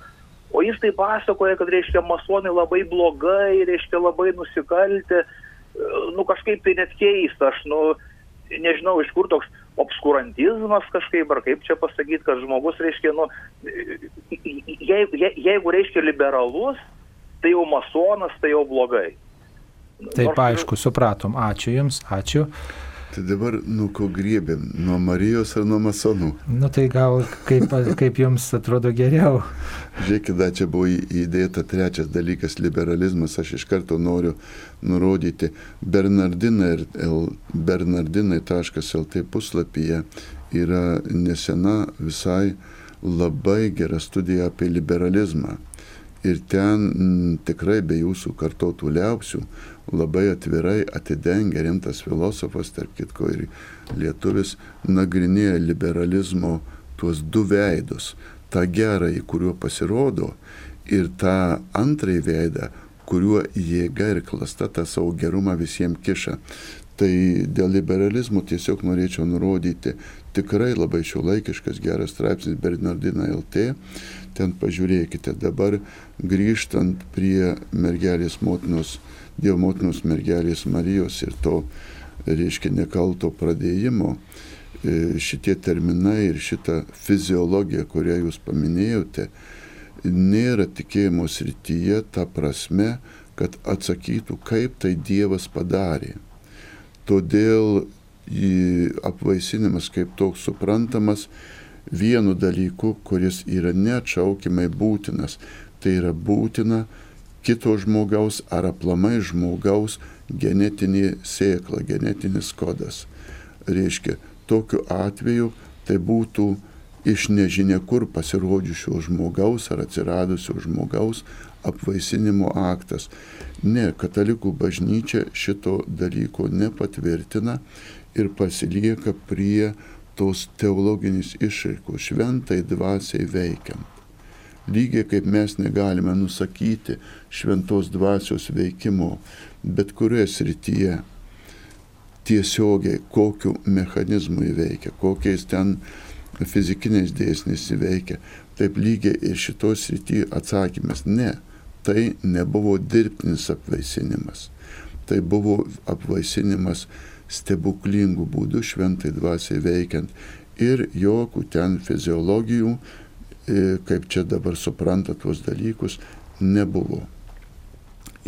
O jis tai pasakoja, kad, reiškia, masonai labai blogai, reiškia, labai nusikalti, nu kažkaip tai net keista, aš, nu, nežinau, iš kur toks obskurantizmas kažkaip, ar kaip čia pasakyti, kad žmogus, reiškia, nu, jeigu, je, jeigu reiškia liberalus, tai jau masonas, tai jau blogai. Taip, Nors... aišku, supratom. Ačiū Jums, ačiū. Tai dabar nuo ko griebėm? Nuo Marijos ar nuo masonų? Nu tai gal kaip, kaip jums atrodo geriau? Žiūrėkit, čia buvo įdėta trečias dalykas - liberalizmas. Aš iš karto noriu nurodyti Bernardinai, bernardinai.lt puslapyje yra nesena visai labai gera studija apie liberalizmą. Ir ten m, tikrai be jūsų kartotų liaupsių labai atvirai atidengia rimtas filosofas, tarp kitko ir lietuvis, nagrinėja liberalizmo tuos du veidus. Ta gerąjį, kuriuo pasirodo, ir tą antrąjį veidą, kuriuo jėga ir klasta tą savo gerumą visiems kiša. Tai dėl liberalizmo tiesiog norėčiau nurodyti tikrai labai šiuolaikiškas geras straipsnis Bernardina LT. Ten pažiūrėkite dabar grįžtant prie mergelės motinos Dievo motinos mergelės Marijos ir to, reiškia, nekalto pradėjimo, e, šitie terminai ir šita fiziologija, kurią jūs paminėjote, nėra tikėjimo srityje ta prasme, kad atsakytų, kaip tai Dievas padarė. Todėl apvaisinimas kaip toks suprantamas vienu dalyku, kuris yra neatšaukimai būtinas. Tai yra būtina kito žmogaus ar aplamai žmogaus genetinė sėkla, genetinis kodas. Reiškia, tokiu atveju tai būtų iš nežinia kur pasirodžiusio žmogaus ar atsiradusio žmogaus apvaisinimo aktas. Ne, katalikų bažnyčia šito dalyko nepatvirtina ir pasilieka prie tos teologinės išraikos šventai dvasiai veikiant. Lygiai kaip mes negalime nusakyti šventos dvasios veikimo bet kurioje srityje. tiesiogiai, kokiu mechanizmu įveikia, kokiais ten fizikiniais dėsniais įveikia. Taip lygiai ir šitos rytyje atsakymas - ne, tai nebuvo dirbtinis apvaisinimas. Tai buvo apvaisinimas stebuklingų būdų šventai dvasiai veikiant ir jokių ten fiziologijų, e, kaip čia dabar supranta tuos dalykus, nebuvo.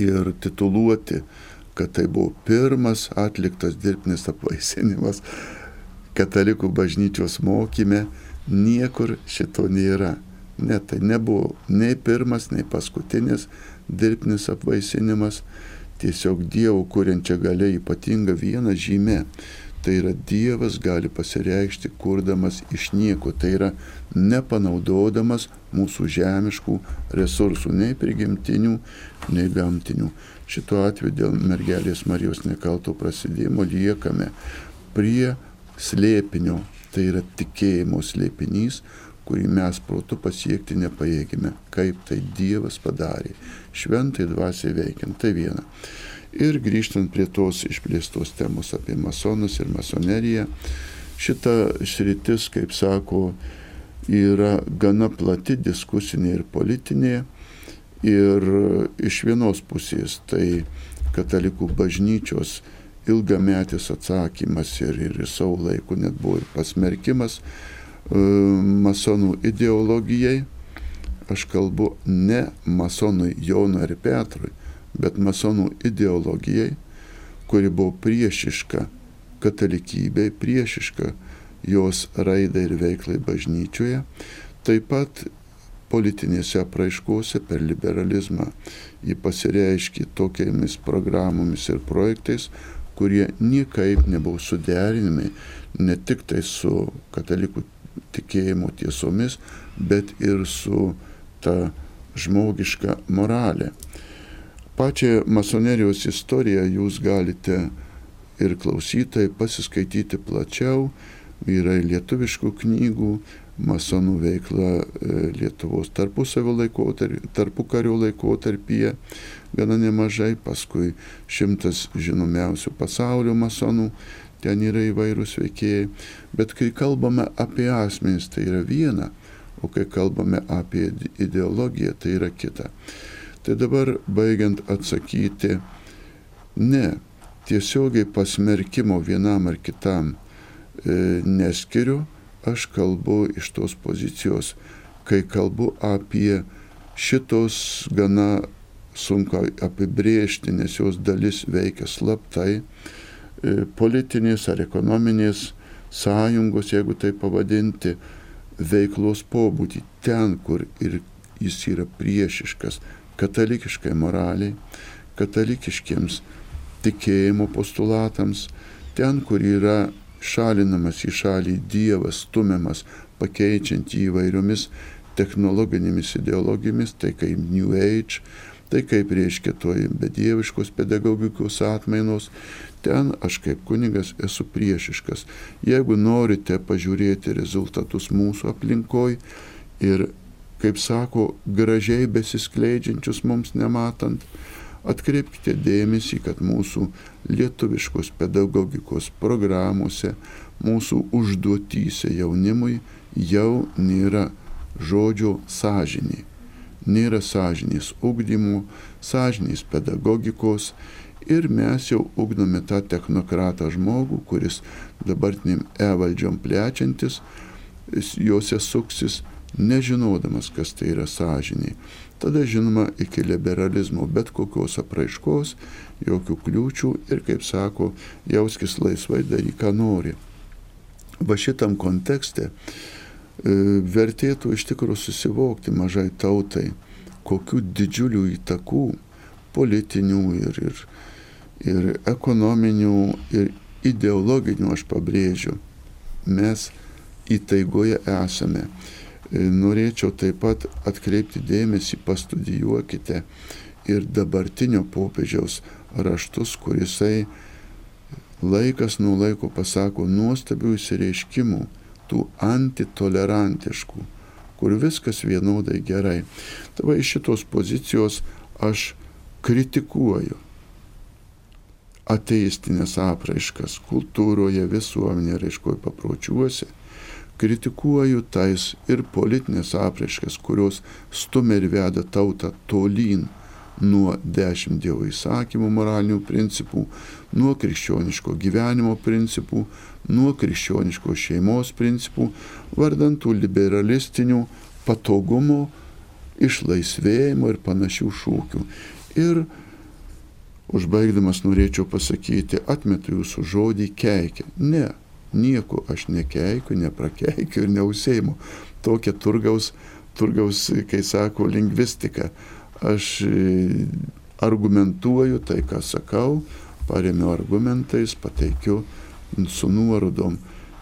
Ir tituluoti kad tai buvo pirmas atliktas dirbtinis apvaisinimas katalikų bažnyčios mokyme, niekur šito nėra. Ne, tai nebuvo nei pirmas, nei paskutinis dirbtinis apvaisinimas, tiesiog Dievo kuriančia galia ypatinga viena žymė. Tai yra Dievas gali pasireikšti kurdamas iš nieko, tai yra nepanaudodamas mūsų žemiškų resursų, nei prigimtinių, nei gamtinių. Šituo atveju dėl mergelės Marijos nekalto prasidėjimo liekame prie slėpinio, tai yra tikėjimo slėpinys, kurį mes protu pasiekti nepajėgime, kaip tai Dievas padarė, šventai dvasiai veikiant, tai viena. Ir grįžtant prie tos išplėstos temos apie masonus ir masoneriją, šita sritis, kaip sako, yra gana plati diskusinė ir politinė Ir iš vienos pusės tai katalikų bažnyčios ilgametis atsakymas ir, ir savo laiku net buvo ir pasmerkimas masonų ideologijai. Aš kalbu ne masonui Jonui ir Petrui, bet masonų ideologijai, kuri buvo priešiška katalikybei, priešiška jos raidai ir veiklai bažnyčioje. Taip pat politinėse apraiškose per liberalizmą jį pasireiškė tokiamis programomis ir projektais, kurie niekaip nebuvo suderinami ne tik tai su katalikų tikėjimo tiesomis, bet ir su ta žmogiška moralė. Pačią masonerijos istoriją jūs galite ir klausytojai pasiskaityti plačiau, yra lietuviškų knygų, masonų veikla e, Lietuvos tarpusavio laikotarpyje, tarpukario laikotarpyje gana nemažai, paskui šimtas žinomiausių pasaulio masonų, ten yra įvairūs veikėjai, bet kai kalbame apie asmenys, tai yra viena, o kai kalbame apie ideologiją, tai yra kita. Tai dabar baigiant atsakyti, ne, tiesiogiai pasmerkimo vienam ar kitam e, neskiriu, aš kalbu iš tos pozicijos, kai kalbu apie šitos gana sunku apibriežti, nes jos dalis veikia slaptai, politinės ar ekonominės sąjungos, jeigu tai pavadinti, veiklos pobūdį ten, kur ir jis yra priešiškas katalikiškai moraliai, katalikiškiems tikėjimo postulatams, ten, kur yra šalinamas į šalį Dievas, stumiamas, pakeičiant jį įvairiomis technologinėmis ideologijomis, tai kaip New Age, tai kaip reiškia toj bedieviškos pedagogikos atmainos, ten aš kaip kunigas esu priešiškas. Jeigu norite pažiūrėti rezultatus mūsų aplinkoj ir, kaip sako, gražiai besiskleidžiančius mums nematant, Atkreipkite dėmesį, kad mūsų lietuviškos pedagogikos programuose, mūsų užduotyse jaunimui jau nėra žodžio sąžiniai. Nėra sąžinės ugdymo, sąžinės pedagogikos ir mes jau ugdome tą technokratą žmogų, kuris dabartiniam e-valdžiom plečiantis, juose suksis, nežinodamas, kas tai yra sąžiniai. Tada žinoma iki liberalizmo bet kokios apraiškos, jokių kliūčių ir, kaip sako, jauskis laisvai daryk, ką nori. Va šitam kontekste e, vertėtų iš tikrųjų susivokti mažai tautai, kokių didžiulių įtakų politinių ir, ir, ir ekonominių ir ideologinių, aš pabrėžiu, mes įtaigoje esame. E, norėčiau taip pat atkreipti dėmesį, pastudijuokite ir dabartinio popiežiaus raštus, kurisai laikas nuo laiko pasako nuostabių įsireiškimų, tų antitolerantiškų, kur viskas vienodai gerai. Tava iš šitos pozicijos aš kritikuoju ateistinės apraiškas kultūroje, visuomenėje, raiškoje, papročiuose, kritikuoju tais ir politinės apraiškas, kurios stumia ir veda tautą tolyn nuo dešimt Dievo įsakymų moralinių principų, nuo krikščioniško gyvenimo principų, nuo krikščioniško šeimos principų, vardantų liberalistinių patogumo, išlaisvėjimo ir panašių šūkių. Ir užbaigdamas norėčiau pasakyti, atmetu jūsų žodį keikia. Ne, nieko aš nekeikiu, neprakeikiu ir neusėjimu. Tokia turgaus, turgaus, kai sako, lingvistika. Aš e, argumentuoju tai, ką sakau, paremiu argumentais, pateikiu su nuorodom.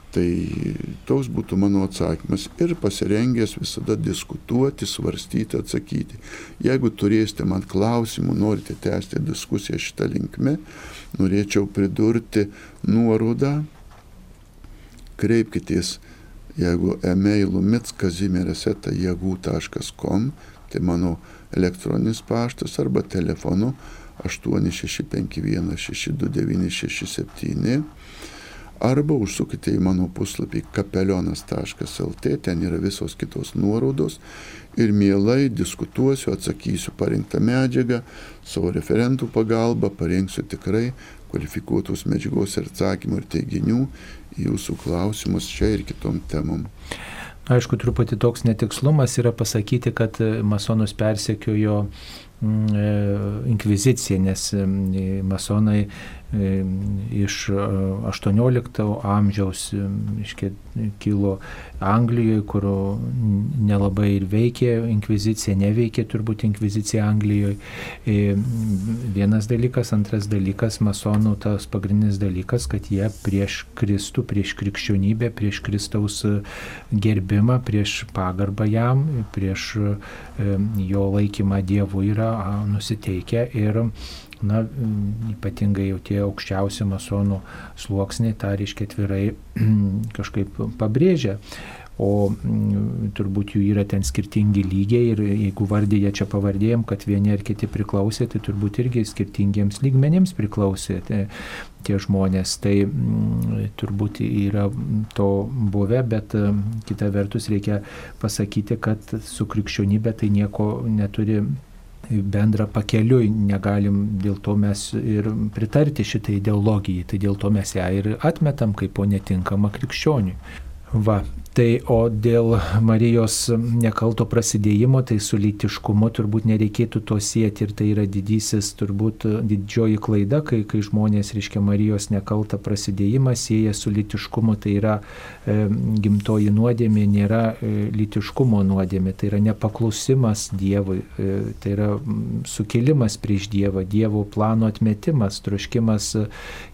Tai toks būtų mano atsakymas ir pasirengęs visada diskutuoti, svarstyti, atsakyti. Jeigu turėsite man klausimų, norite tęsti diskusiją šitą linkmę, norėčiau pridurti nuorodą, kreipkitės, jeigu emailu mitskazimiereseta.jėgų.com, tai mano elektroninis paštas arba telefonu 86516297 arba užsukite į mano puslapį kapelionas.lt, ten yra visos kitos nuorodos ir mielai diskutuosiu, atsakysiu parinktą medžiagą, savo referentų pagalba parengsiu tikrai kvalifikuotus medžiagos ir atsakymų ir teiginių į jūsų klausimus čia ir kitom temom. Aišku, truputį toks netikslumas yra pasakyti, kad masonus persekiojo mm, e, inkvizicija, nes mm, masonai iš 18 amžiaus iškia, kilo Anglijoje, kur nelabai ir veikė inkvizicija, neveikė turbūt inkvizicija Anglijoje. Vienas dalykas, antras dalykas, masonų tas pagrindinis dalykas, kad jie prieš Kristų, prieš krikščionybę, prieš Kristaus gerbimą, prieš pagarbą jam, prieš jo laikymą Dievu yra nusiteikę ir na, ypatingai jau tie aukščiausi masonų sluoksniai tą reiškia atvirai kažkaip pabrėžia. O turbūt jų yra ten skirtingi lygiai ir jeigu vardėje čia pavardėjom, kad vieni ar kiti priklausė, tai turbūt irgi skirtingiems lygmenėms priklausė tie, tie žmonės. Tai m, turbūt yra to buvę, bet kita vertus reikia pasakyti, kad su krikščionybė tai nieko neturi bendrą pakeliui, negalim dėl to mes ir pritarti šitai ideologijai, tai dėl to mes ją ir atmetam kaip po netinkamą krikščioniui. Va, Tai o dėl Marijos nekalto prasidėjimo, tai su lytiškumu turbūt nereikėtų to sieti ir tai yra didysis, turbūt didžioji klaida, kai, kai žmonės, reiškia, Marijos nekaltą prasidėjimą sieja su lytiškumu, tai yra e, gimtoji nuodėmė, nėra e, lytiškumo nuodėmė, tai yra nepaklusimas Dievui, e, tai yra sukilimas prieš Dievą, Dievo plano atmetimas, troškimas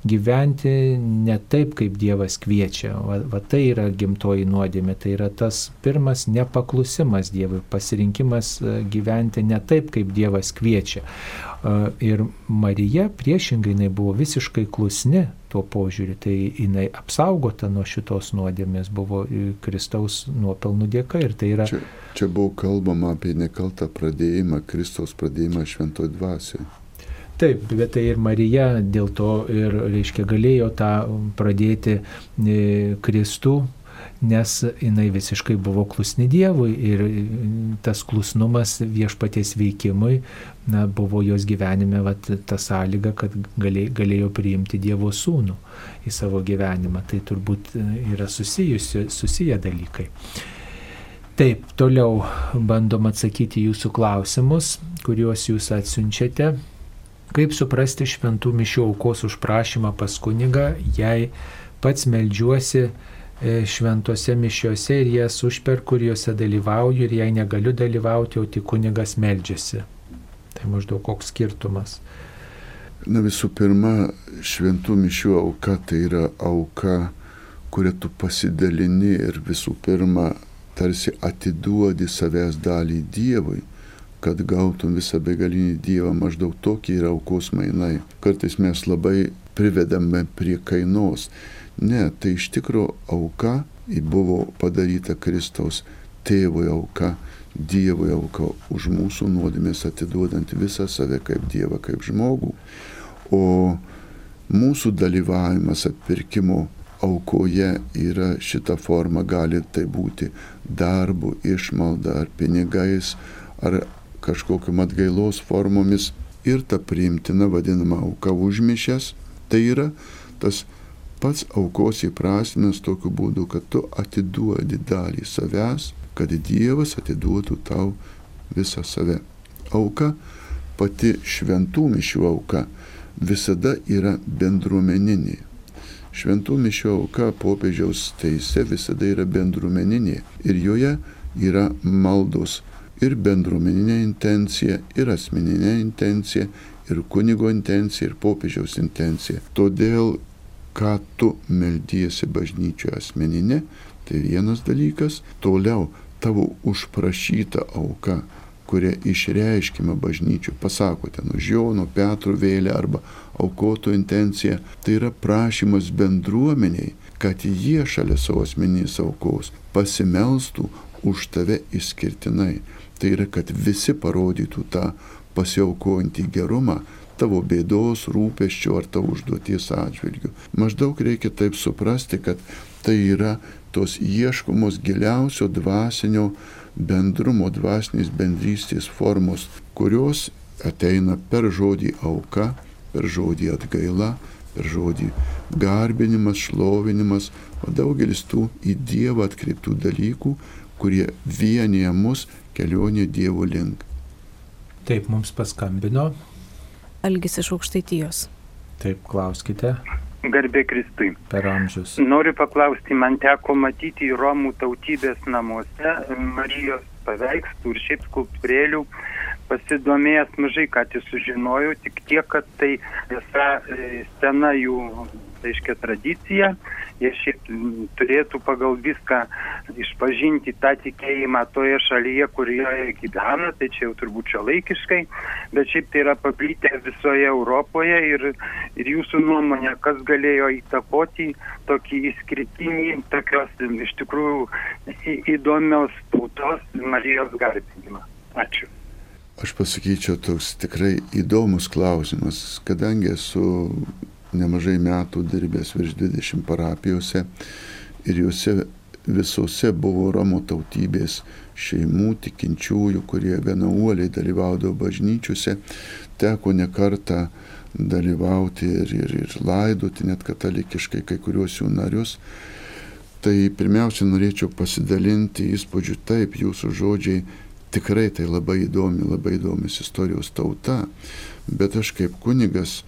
gyventi ne taip, kaip Dievas kviečia. Va, va tai yra gimtoji nuodėmė nuodėmė. Tai yra tas pirmas nepaklusimas Dievui, pasirinkimas e, gyventi ne taip, kaip Dievas kviečia. E, ir Marija priešingai jinai buvo visiškai klusni tuo požiūriu, tai jinai apsaugota nuo šitos nuodėmės buvo e, Kristaus nuopelnų dėka ir tai yra... Čia, čia buvo kalbama apie nekaltą pradėjimą, Kristaus pradėjimą šventoje dvasioje. Taip, bet tai ir Marija dėl to ir, reiškia, galėjo tą pradėti Kristų nes jinai visiškai buvo klusni Dievui ir tas klusnumas viešpaties veikimui na, buvo jos gyvenime vat, ta sąlyga, kad galė, galėjo priimti Dievo sūnų į savo gyvenimą. Tai turbūt yra susijusi, susiję dalykai. Taip, toliau bandom atsakyti jūsų klausimus, kuriuos jūs atsiunčiate. Kaip suprasti šventų mišių aukos užprašymą pas kunigą, jei pats melžiuosi šventose mišiuose ir jas užperku ir juose dalyvauju ir jei negaliu dalyvauti, o tik kunigas meldžiasi. Tai maždaug koks skirtumas. Na visų pirma, šventų mišių auka tai yra auka, kurią tu pasidalini ir visų pirma tarsi atiduodi savęs dalį Dievui, kad gautum visą begalinį Dievą, maždaug tokie yra aukos mainai. Kartais mes labai privedame prie kainos Ne, tai iš tikrųjų auka buvo padaryta Kristaus tėvui auka, Dievui auka už mūsų nuodėmės atiduodant visą save kaip Dievą, kaip žmogų. O mūsų dalyvavimas atpirkimo aukoje yra šita forma, gali tai būti darbu, išmalda ar pinigais, ar kažkokiam atgailos formomis. Ir ta priimtina vadinama auka užmišęs, tai yra tas pats aukos įprasmės tokiu būdu, kad tu atiduodi dalį savęs, kad Dievas atiduotų tau visą save. Auka, pati šventų mišių auka, visada yra bendruomeninė. Šventų mišių auka popiežiaus teise visada yra bendruomeninė ir joje yra maldos ir bendruomeninė intencija, ir asmeninė intencija, ir kunigo intencija, ir popiežiaus intencija. Todėl, ką tu meldysi bažnyčioje asmeninė, tai vienas dalykas, toliau tavo užprašyta auka kurie išreiškime bažnyčių, pasakote už Jono, Petro vėlę arba aukoto intenciją, tai yra prašymas bendruomeniai, kad jie šalia savo asmenys aukos pasimelstų už tave išskirtinai. Tai yra, kad visi parodytų tą pasiaukojantį gerumą tavo bėdos, rūpeščio ar tavo užduoties atžvilgių. Maždaug reikia taip suprasti, kad tai yra tos ieškomos giliausio dvasinio bendrumo dvasinės bendrystės formos, kurios ateina per žodį auka, per žodį atgaila, per žodį garbinimas, šlovinimas, o daugelis tų į Dievą atkreiptų dalykų, kurie vienyje mus kelionė Dievo link. Taip mums paskambino. Algis iš aukštaitijos. Taip, klauskite. Garbė Kristui. Per amžius. Noriu paklausti, man teko matyti Romų tautybės namuose Marijos paveikslų ir šiaip skulptūrėlių. Pasidomėjęs mažai ką tai sužinojau, tik tiek, kad tai visa e, sena jų, reiškia, tradicija jie šiaip turėtų pagal viską išpažinti tą tikėjimą toje šalyje, kurioje gyvena, tai čia jau turbūt čia laikiškai, bet šiaip tai yra paplitę visoje Europoje ir, ir jūsų nuomonė, kas galėjo įtakoti tokį įskritinį, tokios iš tikrųjų įdomios tautos Marijos garbinimą. Ačiū. Aš pasakyčiau, toks tikrai įdomus klausimas, kadangi esu nemažai metų dirbęs virš 20 parapijose ir juose visose buvo Romo tautybės šeimų tikinčiųjų, kurie gana uoliai dalyvaudavo bažnyčiose, teko ne kartą dalyvauti ir, ir, ir laidoti net katalikiškai kai kuriuos jų narius. Tai pirmiausia norėčiau pasidalinti įspūdžiu taip, jūsų žodžiai tikrai tai labai įdomi, labai įdomis istorijos tauta, bet aš kaip kunigas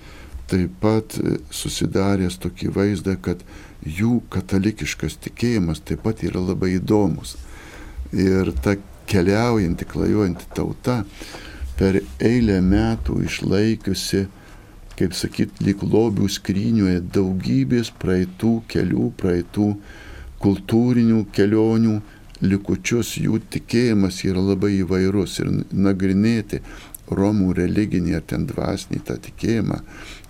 taip pat e, susidaręs tokį vaizdą, kad jų katalikiškas tikėjimas taip pat yra labai įdomus. Ir ta keliaujanti, klajojanti tauta per eilę metų išlaikiusi, kaip sakyt, lyg lobių skryniuje daugybės praeitų kelių, praeitų kultūrinių kelionių likučius, jų tikėjimas yra labai įvairus ir nagrinėti Romų religinį ar ten dvasinį tą tikėjimą,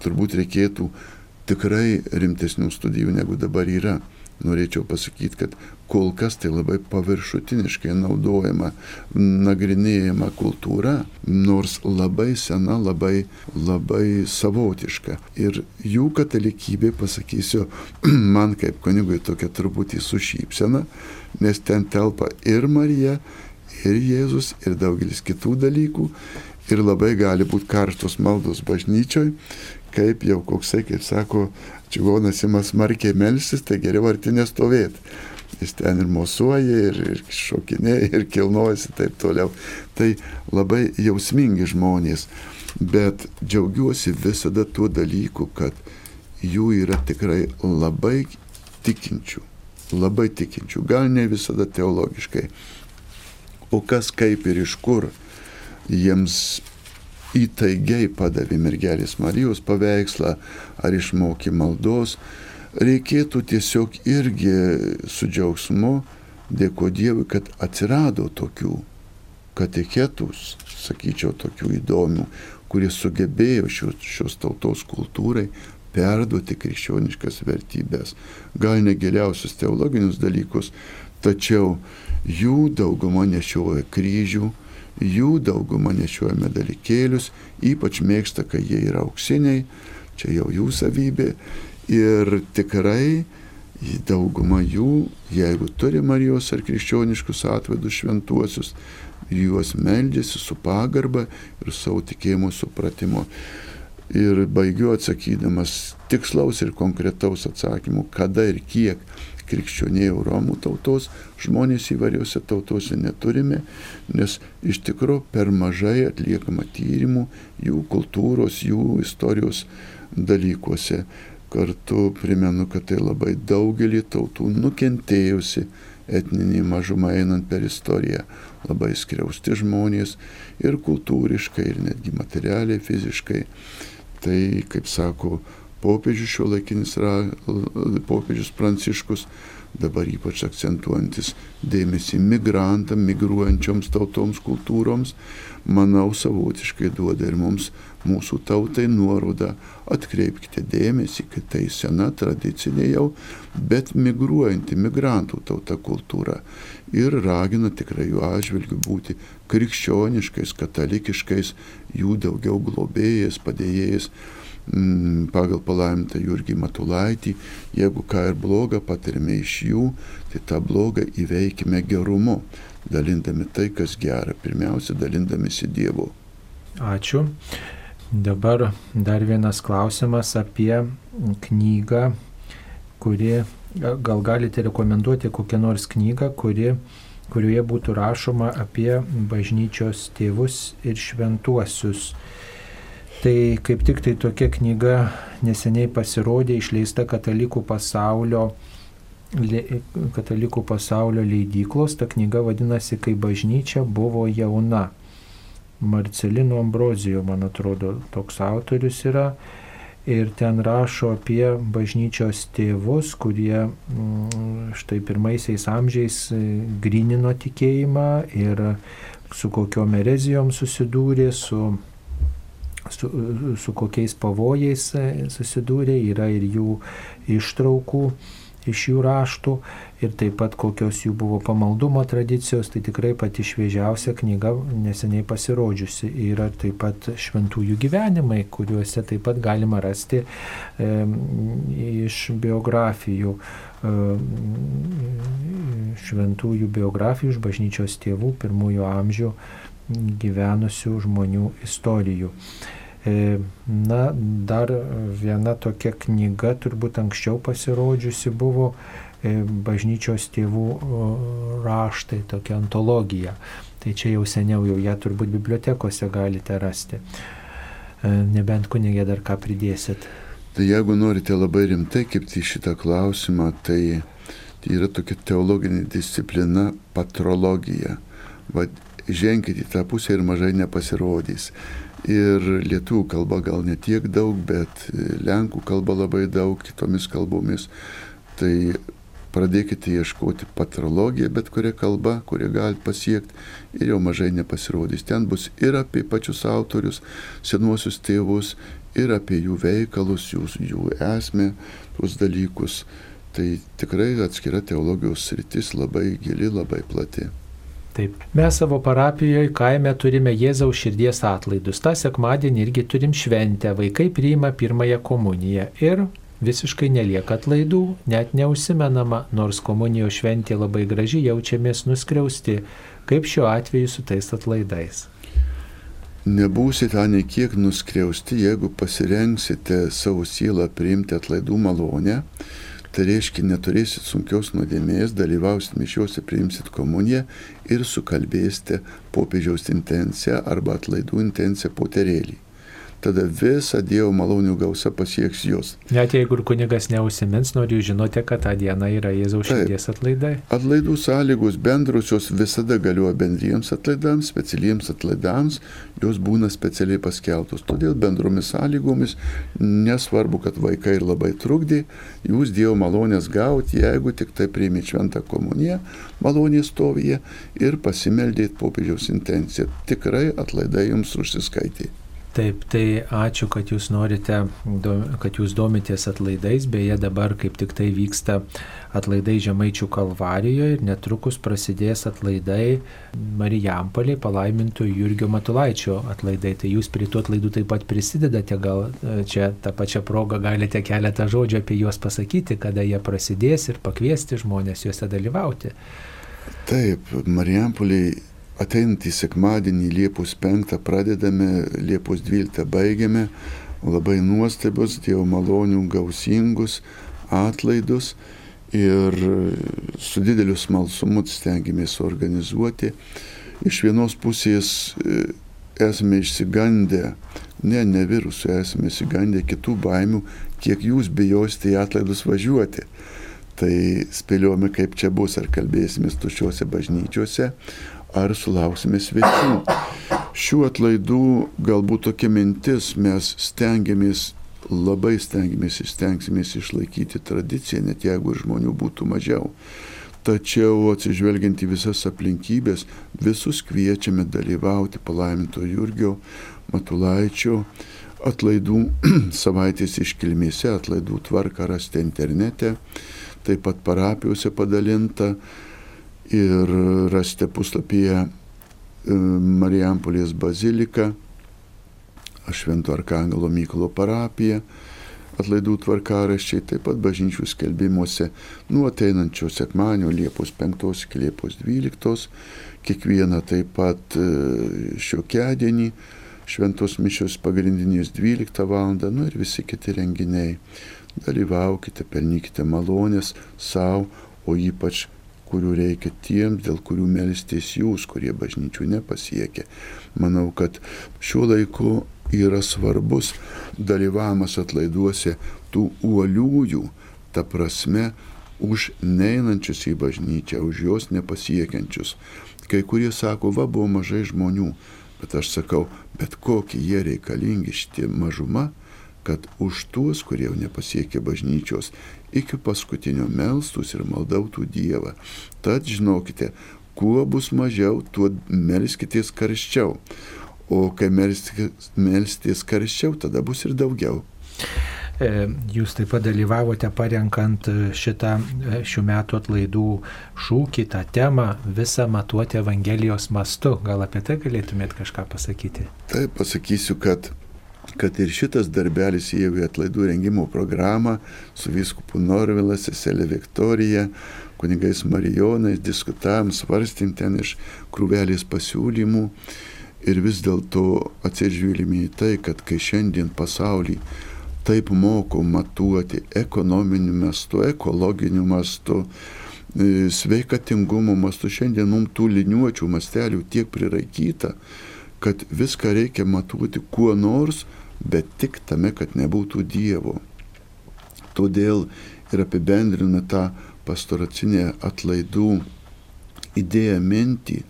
turbūt reikėtų tikrai rimtesnių studijų negu dabar yra. Norėčiau pasakyti, kad kol kas tai labai paviršutiniškai naudojama, nagrinėjama kultūra, nors labai sena, labai, labai savotiška. Ir jų katalikybė, pasakysiu, man kaip kunigui tokia truputį sušypsena, nes ten telpa ir Marija, ir Jėzus, ir daugelis kitų dalykų ir labai gali būti karštos maldos bažnyčioj, kaip jau koksai, kaip sako, čigonas ima smarkiai melsis, tai geriau arti nestovėti. Jis ten ir mosuoja, ir, ir šokinėja, ir kilnojasi taip toliau. Tai labai jausmingi žmonės, bet džiaugiuosi visada tuo dalyku, kad jų yra tikrai labai tikinčių, labai tikinčių, gal ne visada teologiškai. O kas kaip ir iš kur jiems įtaigiai padavė mergelės Marijos paveikslą ar išmokė maldos, reikėtų tiesiog irgi su džiaugsmu dėko Dievui, kad atsirado tokių kateketus, sakyčiau, tokių įdomių, kurie sugebėjo šios, šios tautos kultūrai perduoti krikščioniškas vertybės, gal ne giliausius teologinius dalykus, tačiau jų dauguma nešioja kryžių, jų dauguma nešioja medalikėlius, ypač mėgsta, kai jie yra auksiniai, čia jau jų savybė. Ir tikrai dauguma jų, jeigu turi Marijos ar krikščioniškus atvedus šventuosius, juos meldžiasi su pagarba ir savo tikėjimo supratimo. Ir baigiu atsakydamas tikslaus ir konkretaus atsakymų, kada ir kiek krikščionėjų Romų tautos, žmonės įvairiose tautose neturime, nes iš tikrųjų per mažai atliekama tyrimų jų kultūros, jų istorijos dalykuose. Kartu primenu, kad tai labai daugelį tautų nukentėjusi etninė mažuma einant per istoriją, labai skriausti žmonės ir kultūriškai, ir netgi materialiai, fiziškai. Tai, kaip sako popiežius šio laikinis popiežius Pranciškus, dabar ypač akcentuojantis dėmesį migrantam, migruojančioms tautoms, kultūroms, manau savotiškai duoda ir mums, mūsų tautai nuorodą. Atkreipkite dėmesį, kad tai sena tradicinė jau, bet migruojanti migrantų tauta kultūra. Ir ragina tikrai jų atžvilgių būti krikščioniškais, katalikiškais, jų daugiau globėjais, padėjėjais pagal palaimintą Jurgį Matulaitį, jeigu ką ir blogą patirime iš jų, tai tą blogą įveikime gerumu, dalindami tai, kas gera, pirmiausia, dalindamisi Dievu. Ačiū. Dabar dar vienas klausimas apie knygą, kuri, gal galite rekomenduoti kokią nors knygą, kuri, kurioje būtų rašoma apie bažnyčios tėvus ir šventuosius Tai kaip tik tai tokia knyga neseniai pasirodė, išleista katalikų pasaulio, katalikų pasaulio leidyklos. Ta knyga vadinasi Kai bažnyčia buvo jauna. Marcelino Ambrozijo, man atrodo, toks autorius yra. Ir ten rašo apie bažnyčios tėvus, kurie mm, štai pirmaisiais amžiais e, grinino tikėjimą ir su kokiom erezijom susidūrė, su su, su kokiais pavojais e, susidūrė, yra ir jų ištraukų iš jų raštų ir taip pat kokios jų buvo pamaldumo tradicijos, tai tikrai pati šviežiausia knyga neseniai pasirodžiusi. Yra taip pat šventųjų gyvenimai, kuriuose taip pat galima rasti e, iš biografijų, e, šventųjų biografijų iš bažnyčios tėvų pirmųjų amžių gyvenusių žmonių istorijų. E, na, dar viena tokia knyga, turbūt anksčiau pasirodžiusi buvo e, bažnyčios tėvų raštai, tokia antologija. Tai čia jau seniau, jau ją turbūt bibliotekose galite rasti. E, nebent kunigė dar ką pridėsit. Tai jeigu norite labai rimtai į šitą klausimą, tai, yra tokia teologinė disciplina patrologija. Vad, ženkit į tą pusę ir mažai nepasirodys. Ir lietuvių kalba gal ne tiek daug, bet lenkų kalba labai daug, kitomis kalbomis. Tai pradėkite ieškoti patrologiją, bet kurią kalbą, kurią galite pasiekti ir jau mažai nepasirodys. Ten bus ir apie pačius autorius, senuosius tėvus, ir apie jų veikalus, jų, jų esmę, tuos dalykus. Tai tikrai atskira teologijos sritis labai gili, labai plati. Taip. Mes savo parapijoje kaime turime Jėzaus širdies atlaidus. Ta sekmadienį irgi turim šventę. Vaikai priima pirmąją komuniją. Ir visiškai nelieka atlaidų, net neusimenama, nors komunijos šventė labai graži, jaučiamės nuskriausti, kaip šiuo atveju su tais atlaidais. Nebūsite nei kiek nuskriausti, jeigu pasirengsite savo sielą priimti atlaidų malonę Tai reiškia, neturėsit sunkios nuodėmės, dalyvausit mišiuose, priimsit komuniją ir sukalbėsite popiežiaus intenciją arba atlaidų intenciją poterėlį tada visa Dievo malonių gausa pasieks jūs. Net jeigu ir kunigas neusimins, noriu žinoti, kad tą dieną yra Jėzaus širdies atlaidai. Atlaidų sąlygos bendrusios visada galioja bendriems atlaidams, specialiems atlaidams, jos būna specialiai paskeltos. Todėl bendromis sąlygomis nesvarbu, kad vaikai ir labai trukdė, jūs Dievo malonės gauti, jeigu tik tai priimi šventą komuniją, malonės stovyje ir pasimeldėt popiežiaus intenciją. Tikrai atlaidai jums užsiskaitė. Taip, tai ačiū, kad jūs norite, kad jūs domitės atlaidais. Beje, dabar kaip tik tai vyksta atlaidai Žemaičių kalvarijoje ir netrukus prasidės atlaidai Marijampolė palaimintų Jurgio Matulaičio atlaidai. Tai jūs prie tų atlaidų taip pat prisidedate, gal e, čia tą pačią progą galite keletą žodžių apie juos pasakyti, kada jie prasidės ir pakviesti žmonės juose dalyvauti. Taip, Marijampolė ateinantį sekmadienį Liepos 5 pradedame, Liepos 12 baigiame labai nuostabius Dievo malonių gausingus atlaidus ir su dideliu smalsumu stengiamės organizuoti. Iš vienos pusės e, esame išsigandę, ne, ne virusų, esame išsigandę kitų baimių, kiek jūs bijosite į atlaidus važiuoti. Tai spėliojame, kaip čia bus, ar kalbėsime tuščiuose bažnyčiuose, ar sulauksime svečių. Šių atlaidų galbūt tokia mintis, mes stengiamės, labai stengiamės stengsimės išlaikyti tradiciją, net jeigu žmonių būtų mažiau. Tačiau atsižvelgiant į visas aplinkybės, visus kviečiame dalyvauti palaiminto Jurgio Matulaičio atlaidų savaitės iškilmėse, atlaidų tvarką rasti internete, taip pat parapijose padalinta ir rasite puslapyje e, Marijampolės bazilika, Švento Arkangelo Mykolo parapija, atlaidų tvarkaraščiai, taip pat bažnyčių skelbimuose nuo ateinančio sekmanio Liepos 5 iki Liepos 12, kiekvieną taip pat e, šiokiadienį, šventos mišios pagrindinės 12 val. nu ir visi kiti renginiai. Dalyvaukite, pelnykite malonės savo, o ypač kurių reikia tiems, dėl kurių melstės jūs, kurie bažnyčių nepasiekia. Manau, kad šiuo laiku yra svarbus dalyvavimas atlaiduose tų uoliųjų, ta prasme, už neinančius į bažnyčią, už jos nepasiekiančius. Kai kurie sako, va buvo mažai žmonių, bet aš sakau, bet kokie jie reikalingi šitie mažuma, kad už tuos, kurie jau nepasiekė bažnyčios, iki paskutinio melstus ir maldautų Dievą. Tad žinokite, kuo bus mažiau, tuo melskitės karščiau. O kai melstės karščiau, tada bus ir daugiau. E, jūs taip pat dalyvavote parenkant šitą e, šių metų atlaidų šūkį, tą temą, visą matuoti Evangelijos mastu. Gal apie tai galėtumėt kažką pasakyti? Taip, pasakysiu, kad kad ir šitas darbelis įėjo į atlaidų rengimo programą su viskupu Norvilas, seselė Viktorija, kunigais Marijonais, diskutavom, svarstym ten iš krūvelės pasiūlymų ir vis dėlto atsižvelgėme į tai, kad kai šiandien pasaulį taip moko matuoti ekonominiu mastu, ekologiniu mastu, e, sveikatingumo mastu, šiandien mums tų liniuočių mastelių tiek priraikyta, kad viską reikia matuoti kuo nors, bet tik tame, kad nebūtų Dievo. Todėl ir apibendrina tą pastoracinę atlaidų idėją mintį,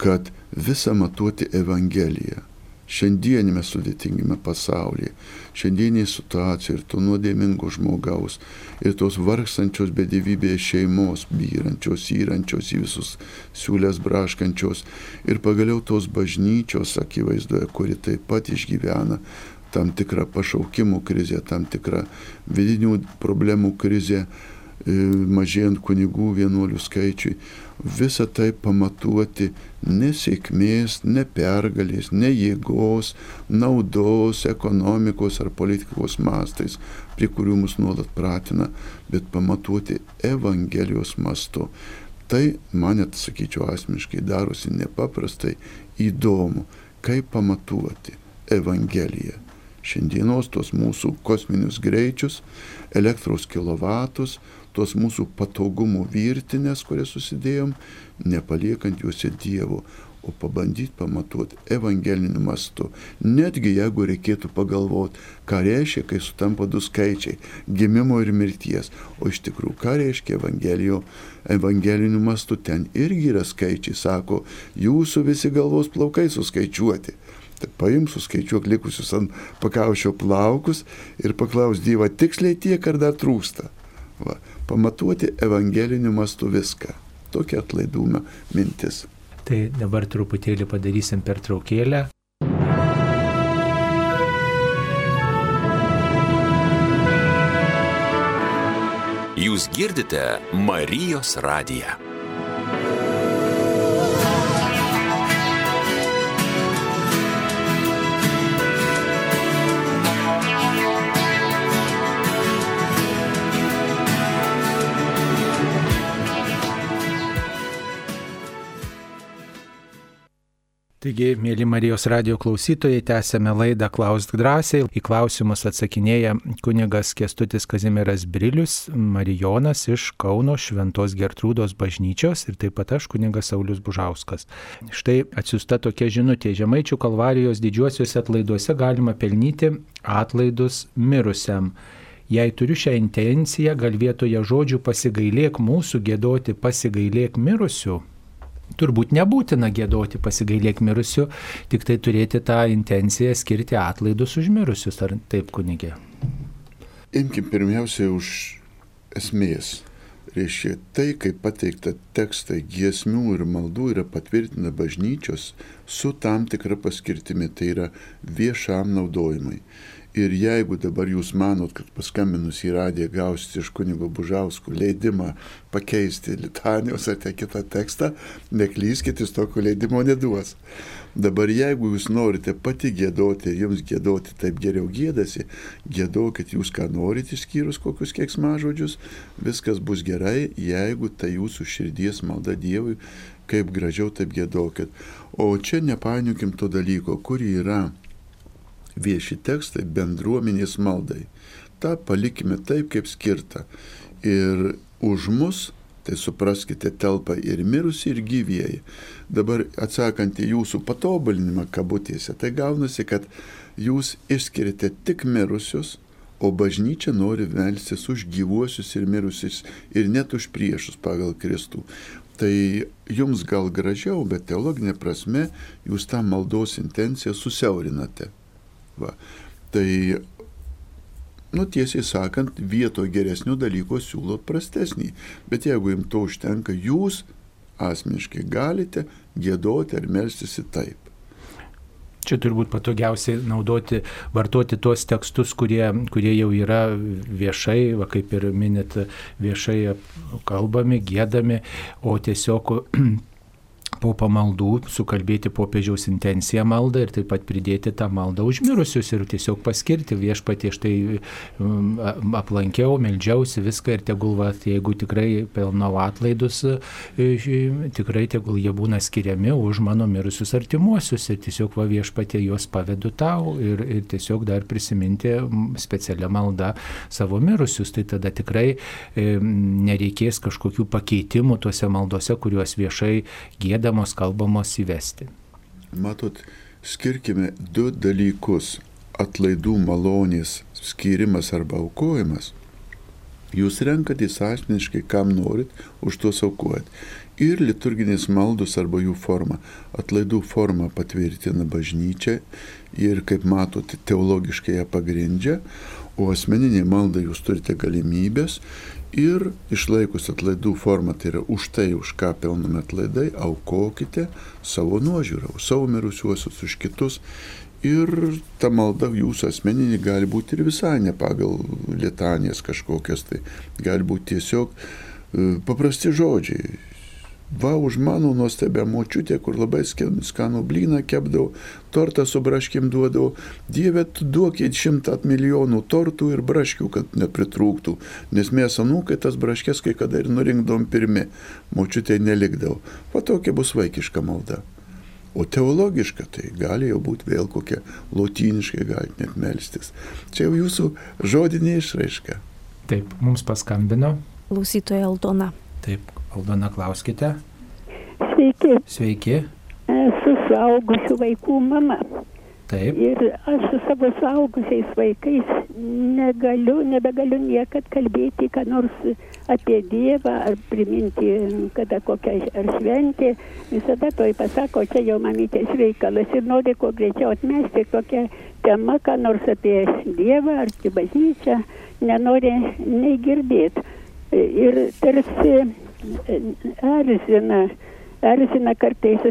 kad visą matuoti Evangeliją šiandienime sudėtingime pasaulyje, šiandieniai situacijai ir to nuodėmingo žmogaus, ir tos vargstančios bedivybėje šeimos, byrančios, įrančios į visus siūlės braškančios, ir pagaliau tos bažnyčios akivaizdoje, kuri taip pat išgyvena tam tikrą pašaukimų krizę, tam tikrą vidinių problemų krizę, e, mažėjant kunigų vienuolių skaičiui visą tai pamatuoti nesėkmės, nepergalės, ne jėgos, naudos, ekonomikos ar politikos mastais, prie kurių mus nuolat pratina, bet pamatuoti Evangelijos mastu. Tai, man net sakyčiau, asmeniškai darosi nepaprastai įdomu, kaip pamatuoti Evangeliją. Šiandienos tos mūsų kosminius greičius, elektros kilovatus, tos mūsų patogumų virtinės, kurias susidėjom, nepaliekant juose Dievo, o pabandyti pamatuoti evangeliniu mastu. Netgi jeigu reikėtų pagalvoti, ką reiškia, kai sutampa du skaičiai - gimimo ir mirties, o iš tikrųjų, ką reiškia evangelijo, evangeliniu mastu, ten irgi yra skaičiai, sako, jūsų visi galvos plaukai suskaičiuoti. Tai paim, suskaičiuok likusius ant pakaušio plaukus ir paklaus Dievą tiksliai tiek, ar dar trūksta. Va, pamatuoti evangeliniu mastu viską. Tokia atlaidumo mintis. Tai dabar truputėlį padarysim pertraukėlę. Jūs girdite Marijos radiją. Taigi, mėly Marijos radio klausytojai, tęsėme laidą Klausk drąsiai. Į klausimus atsakinėja kunigas Kestutis Kazimieras Brilius, Marijonas iš Kauno Šventos Gertrūdos bažnyčios ir taip pat aš kunigas Saulis Bužauskas. Štai atsiusta tokia žinutė. Žemaičių kalvarijos didžiuosiuose atlaiduose galima pelnyti atlaidus mirusiam. Jei turiu šią intenciją, gal vietoje žodžių pasigailėk mūsų gėdoti pasigailėk mirusių, turbūt nebūtina gėdoti pasigailėk mirusių, tik tai turėti tą intenciją skirti atlaidus už mirusius, ar taip kunigė? Imkim pirmiausiai už esmės. Reiškia, tai, kaip pateikta tekstai giesmių ir maldų yra patvirtina bažnyčios su tam tikra paskirtimi, tai yra viešam naudojimai. Ir jeigu dabar jūs manot, kad paskambinus į radiją gausite iš kunigo Bužauskų leidimą pakeisti litanijos ar te kitą tekstą, neklyskit, jis tokio leidimo neduos. Dabar jeigu jūs norite pati gėdoti ir jums gėdoti taip geriau gėdasi, gėdokit jūs ką norite išskyrus kokius keiksmažodžius, viskas bus gerai, jeigu tai jūsų širdies malda Dievui, kaip gražiau taip gėdokit. O čia nepainiukim to dalyko, kur yra vieši tekstai bendruomenės maldai. Ta palikime taip, kaip skirta. Ir už mus, tai supraskite, telpa ir mirusi, ir gyvieji. Dabar atsakant į jūsų patobulinimą kabutėse, tai gaunasi, kad jūs išskirite tik mirusius, o bažnyčia nori melstis už gyvuosius ir mirusius ir net už priešus pagal Kristų. Tai jums gal gražiau, bet teologinė prasme jūs tą maldos intenciją susiaurinate. Va. Tai, nu tiesiai sakant, vietoj geresnių dalykų siūlo prastesnį. Bet jeigu jums to užtenka, jūs asmeniškai galite gėdoti ar melstis į taip. Čia turbūt patogiausiai naudoti, vartoti tuos tekstus, kurie, kurie jau yra viešai, va, kaip ir minėt, viešai kalbami, gėdami, o tiesiog po pamaldų sukalbėti popiežiaus intenciją maldą ir taip pat pridėti tą maldą užmirusius ir tiesiog paskirti viešpatie štai um, aplankiau, meldžiausi viską ir tegul, va, jeigu tikrai pelnau atlaidus, e, tikrai tegul jie būna skiriami už mano mirusius artimuosius ir tiesiog va viešpatie juos pavedu tau ir, ir tiesiog dar prisiminti specialią maldą savo mirusius, tai tada tikrai e, nereikės kažkokių pakeitimų tuose maldose, kuriuos viešai gėda bandamos kalbamos įvesti. Matot, skirkime du dalykus - atlaidų malonės skirimas arba aukojimas. Jūs renkatės asmeniškai, kam norit, už tuos aukojat. Ir liturginės maldos arba jų forma. Atlaidų formą patvirtina bažnyčia ir, kaip matote, teologiškai ją pagrindžia, o asmeninė malda jūs turite galimybės ir išlaikus atlaidų formą, tai yra už tai, už ką pelname atlaidai, aukokite savo nuožiūrą, savo mirusiuosius už kitus. Ir ta malda jūsų asmeninė gali būti ir visai ne pagal lietanės kažkokias, tai gali būti tiesiog e, paprasti žodžiai Va už mano nuostabią močiutę, kur labai skanų blyną kepdavau, tortą su braškim duodavau. Dieve, tu duokit šimtą milijonų tortų ir braškių, kad nepritrūktų. Nes mes anūkai tas braškės kai kada ir nurinkdom pirmi, močiutė nelikdavo. Va tokia bus vaikiška malda. O teologiška tai gali jau būti vėl kokia lotyniškai galite net melstis. Čia jau jūsų žodinė išraiška. Taip, mums paskambino. Klausytoja Aldona. Taip, Aldona, klauskite. Sveiki. Sveiki. Esu suaugusių vaikų mama. Taip. Ir aš su savo suaugusiais vaikais negaliu, nebegaliu niekad kalbėti, ką nors apie Dievą ar priminti, kada kokia ar šventė. Visada toj pasako, čia jau mamytės reikalas ir nori kuo greičiau atmesti kokią temą, ką nors apie Dievą ar bažnyčią, nenori nei girdėti. Ir tarsi erzina, erzina kartais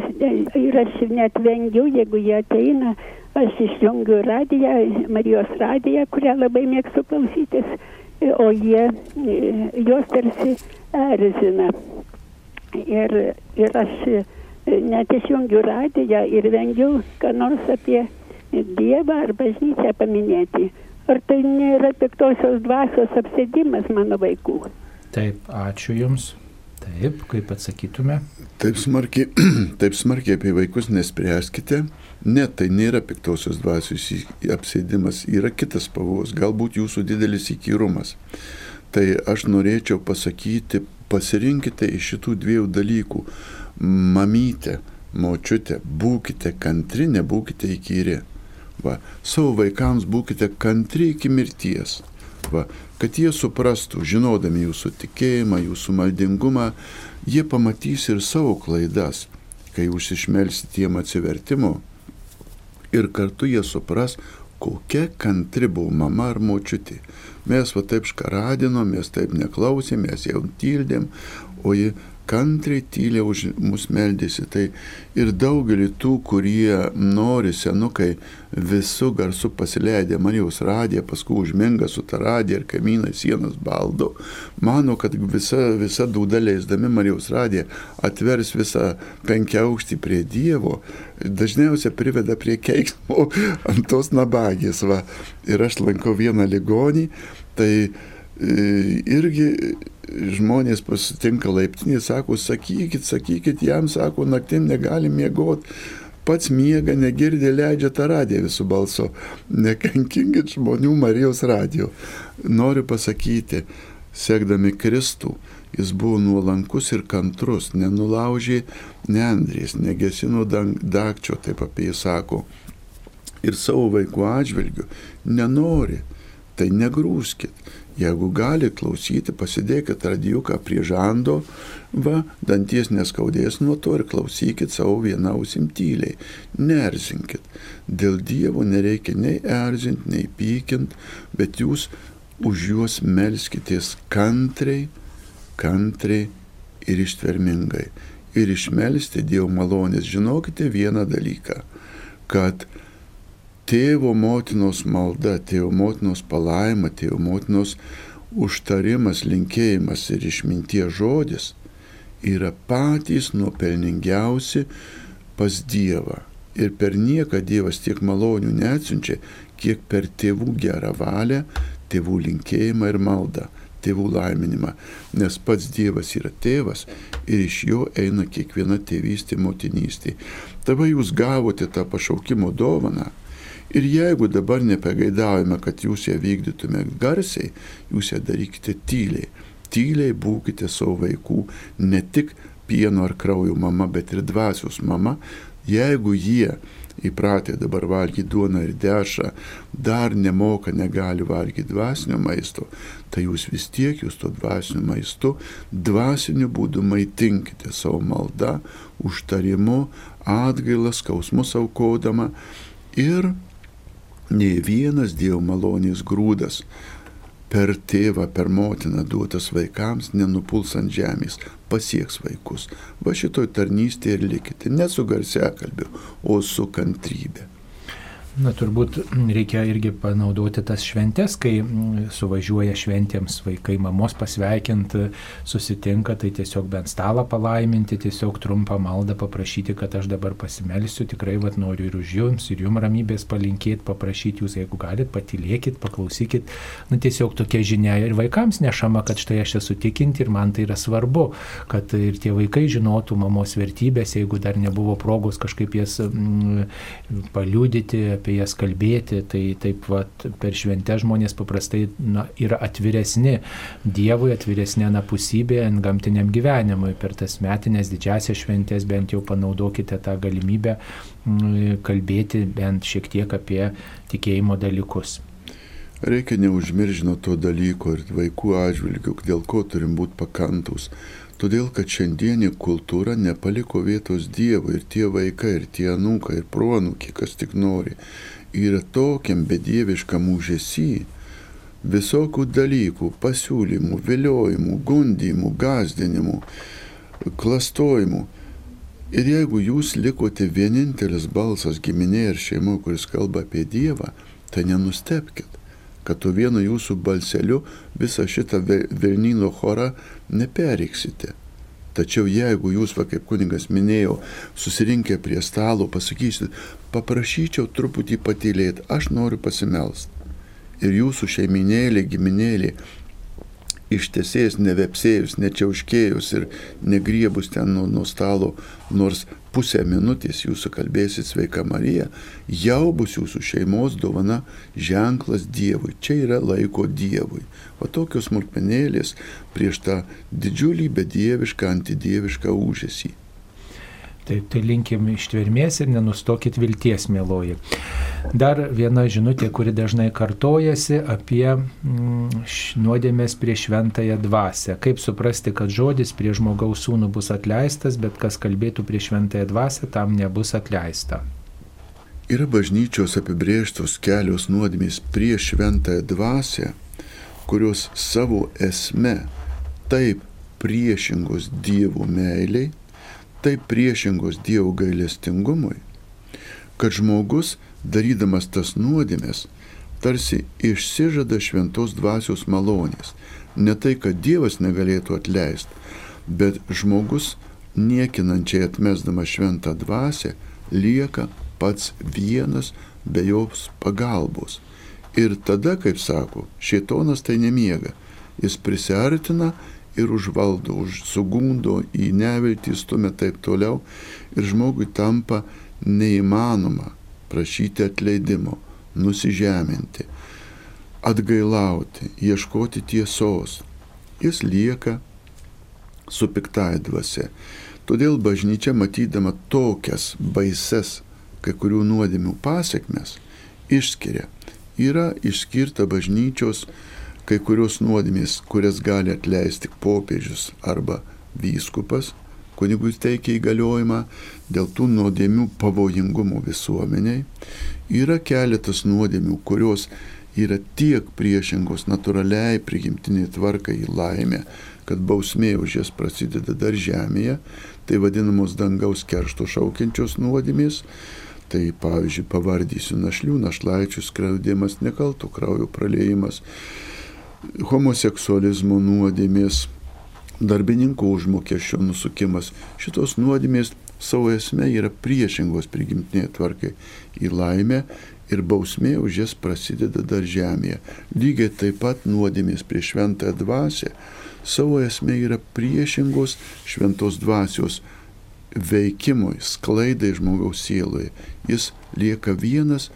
ir aš net vengiu, jeigu jie ateina, aš išjungiu radiją, Marijos radiją, kurią labai mėgstu klausytis o jie, jos tarsi erzina. Ir, ir aš net išjungiu radiją ir vengiu, ką nors apie Dievą ar bažnyčią paminėti. Ar tai nėra piktosios dvasios apsėdimas mano vaikų? Taip, ačiū Jums. Taip, kaip atsakytume? Taip smarkiai, taip smarkiai apie vaikus nespręskite. Ne, tai nėra piktosios dvasios apsėdimas, yra kitas pavojus, galbūt jūsų didelis įkyrumas. Tai aš norėčiau pasakyti, pasirinkite iš šitų dviejų dalykų. Mamytė, močiutė, būkite kantri, nebūkite įkyri. Va, savo vaikams būkite kantri iki mirties. Va, kad jie suprastų, žinodami jūsų tikėjimą, jūsų maldingumą, jie pamatys ir savo klaidas, kai jūs išmelsit jiem atsivertimo. Ir kartu jie supras, kokia kantri buvo mama ar močiutė. Mes va taip škaradinom, mes taip neklausėm, mes jau tildėm, o ji kantriai tyliai už mus meldėsi. Tai ir daugelį tų, kurie nori senukai visų garsų pasileidę Marijos radiją, paskui užminga su ta radija ir kaimynai sienas baldo, mano, kad visa, visa dūda leisdami Marijos radiją atvers visą penkiaukštį prie Dievo, dažniausiai priveda prie keiksmo ant tos nabagės. Va. Ir aš lankau vieną ligonį, tai irgi žmonės pasitinka laiptinį, sako, sakykit, sakykit, jam sako, naktim negali miegoti, pats miega, negirdė, leidžia tą radiją visų balso, nekankinkit žmonių Marijos radijo. Noriu pasakyti, sekdami Kristų, jis buvo nuolankus ir kantrus, nenulaužė neandrės, negesino dakčio, taip apie jį sako. Ir savo vaikų atžvilgių nenori, tai negrūskit Jeigu gali klausyti, pasidėkit radijuką prie žando, va, danties neskaudės nuo to ir klausykit savo vieną ausim tyliai. Nerzinkit. Dėl Dievo nereikia nei erzinti, nei pykint, bet jūs už juos melskitės kantriai, kantriai ir ištvermingai. Ir išmelsti Dievo malonės. Žinokite vieną dalyką, kad tėvo motinos malda, tėvo motinos palaima, tėvo motinos užtarimas, linkėjimas ir išminties žodis yra patys nuopelningiausi pas Dievą. Ir per nieką Dievas tiek malonių neatsiunčia, kiek per tėvų gerą valią, tėvų linkėjimą ir maldą, tėvų laiminimą. Nes pats Dievas yra tėvas ir iš jo eina kiekviena tėvystė, motinystė. Tada jūs gavote tą pašaukimo dovaną Ir jeigu dabar nepageidaujame, kad jūs ją vykdytume garsiai, jūs ją darykite tyliai. Tyliai būkite savo vaikų, ne tik pieno ar kraujo mama, bet ir dvasios mama. Jeigu jie įpratę dabar valgyti duoną ir dešrą, dar nemoka, negali valgyti dvasinio maisto, tai jūs vis tiek jūs to dvasinio maistu, dvasiniu būdu maitinkite savo maldą, užtarimu, atgailą, skausmus aukodama ir nei vienas Dievo malonės grūdas per tėvą, per motiną duotas vaikams nenupuls ant žemės, pasieks vaikus. Va šitoj tarnystėje ir likite, ne su garsiakalbiu, o su kantrybė. Na, turbūt reikia irgi panaudoti tas šventės, kai suvažiuoja šventėms vaikai mamos pasveikinti, susitinka, tai tiesiog bent stalą palaiminti, tiesiog trumpą maldą paprašyti, kad aš dabar pasimelsiu, tikrai vat, noriu ir už jums, ir jums ramybės palinkėti, paprašyti jūs, jeigu galit, patylėkit, paklausykit. Na, tiesiog tokia žinia ir vaikams nešama, kad štai aš esu tikinti ir man tai yra svarbu, kad ir tie vaikai žinotų mamos vertybės, jeigu dar nebuvo progos kažkaip jas mm, paliūdyti apie jas kalbėti, tai taip vat, per šventę žmonės paprastai na, yra atviresni Dievui, atviresni anapusybė gamtiniam gyvenimui. Per tas metinės didžiasias šventės bent jau panaudokite tą galimybę mm, kalbėti bent šiek tiek apie tikėjimo dalykus. Reikia neužmiržino to dalyko ir vaikų atžvilgių, dėl ko turim būti pakantus. Todėl, kad šiandienį kultūra nepaliko vietos Dievui ir tie vaikai, ir tie anūkai, ir proanūkiai, kas tik nori, yra tokiam bedieviškam užėsį, visokių dalykų, pasiūlymų, vėliojimų, gundimų, gazdinimų, klastojimų. Ir jeigu jūs likote vienintelis balsas giminėje ir šeimoje, kuris kalba apie Dievą, tai nenustepkite. Kad tu vienu jūsų balseliu visą šitą Velnyno chorą neperėksite. Tačiau jeigu jūs, va, kaip kuningas minėjo, susirinkę prie stalo, pasakysit, paprašyčiau truputį patylėti, aš noriu pasimelst. Ir jūsų šeiminėlė, giminėlė ištesėjus, nevepsėjus, nečiauškėjus ir negriebus ten nuo, nuo stalo, nors pusę minutės jūsų kalbėsit sveika Marija, jau bus jūsų šeimos dovana ženklas Dievui. Čia yra laiko Dievui. O tokios smulkmenėlės prieš tą didžiulį bedievišką, antidievišką užėsį. Taip, tai linkim ištvermės ir nenustokit vilties, mėloji. Dar viena žinutė, kuri dažnai kartojasi apie mm, nuodėmės prie šventąją dvasę. Kaip suprasti, kad žodis prie žmogaus sūnų bus atleistas, bet kas kalbėtų prie šventąją dvasę, tam nebus atleista. Yra bažnyčios apibrėžtos kelios nuodėmės prieš šventąją dvasę, kurios savo esme taip priešingos Dievo meiliai, taip priešingos Dievo gailestingumui, kad žmogus, darydamas tas nuodėmės, tarsi išsižada šventos dvasios malonės. Ne tai, kad Dievas negalėtų atleisti, bet žmogus, niekinančiai atmesdamas šventą dvasę, lieka pats vienas be jos pagalbos. Ir tada, kaip sako, šietonas tai nemiega. Jis prisartina ir užvaldo, už, sugundo į neviltį, stumia taip toliau ir žmogui tampa neįmanoma prašyti atleidimo, nusižeminti, atgailauti, ieškoti tiesos. Jis lieka su piktai dvasia. Todėl bažnyčia matydama tokias baises kai kurių nuodėmių pasiekmes išskiria. Yra išskirta bažnyčios kai kurios nuodėmės, kurias gali atleisti popiežius arba vyskupas, kunigui teikia įgaliojimą dėl tų nuodėmių pavojingumo visuomeniai. Yra keletas nuodėmių, kurios yra tiek priešingos natūraliai prigimtiniai tvarkai į laimę, kad bausmė už jas prasideda dar žemėje, tai vadinamos dangaus keršto šaukiančios nuodėmės. Tai pavyzdžiui, pavardysiu našlių, našlaičių skriaudimas, nekaltų kraujo praleimas, homoseksualizmo nuodėmės, darbininkų užmokesčio nusukimas. Šitos nuodėmės savo esme yra priešingos prigimtinė tvarkai į laimę ir bausmė už jas prasideda dar žemėje. Lygiai taip pat nuodėmės prie šventąją dvasę savo esme yra priešingos šventos dvasios veikimui, sklaidai žmogaus sieloje. Jis lieka vienas,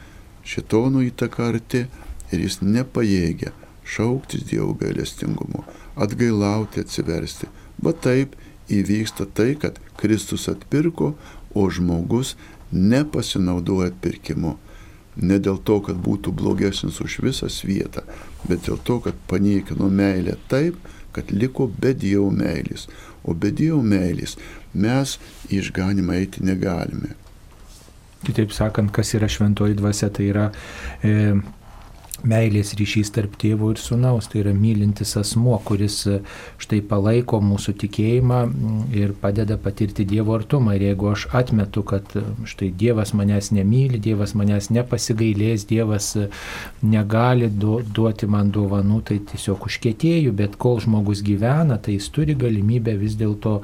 šitono įtaka arti ir jis nepajėgia šauktis Dievo gailestingumo, atgailauti, atsiversti. Va taip įvyksta tai, kad Kristus atpirko, o žmogus nepasinaudoja atpirkimu. Ne dėl to, kad būtų blogesnis už visą vietą, bet dėl to, kad paniekino meilę taip, kad liko be Dievo meilės. O be Dievo meilės mes į išganimą eiti negalime. Kitaip sakant, kas yra šventoji dvasia, tai yra e, meilės ryšys tarp tėvo ir sunaus, tai yra mylintis asmuo, kuris e, štai palaiko mūsų tikėjimą ir padeda patirti Dievo artumą. Ir jeigu aš atmetu, kad e, štai Dievas manęs nemyli, Dievas manęs nepasigailės, Dievas e, negali duoti man dovanų, tai tiesiog užkėtėjau, bet kol žmogus gyvena, tai jis turi galimybę vis dėlto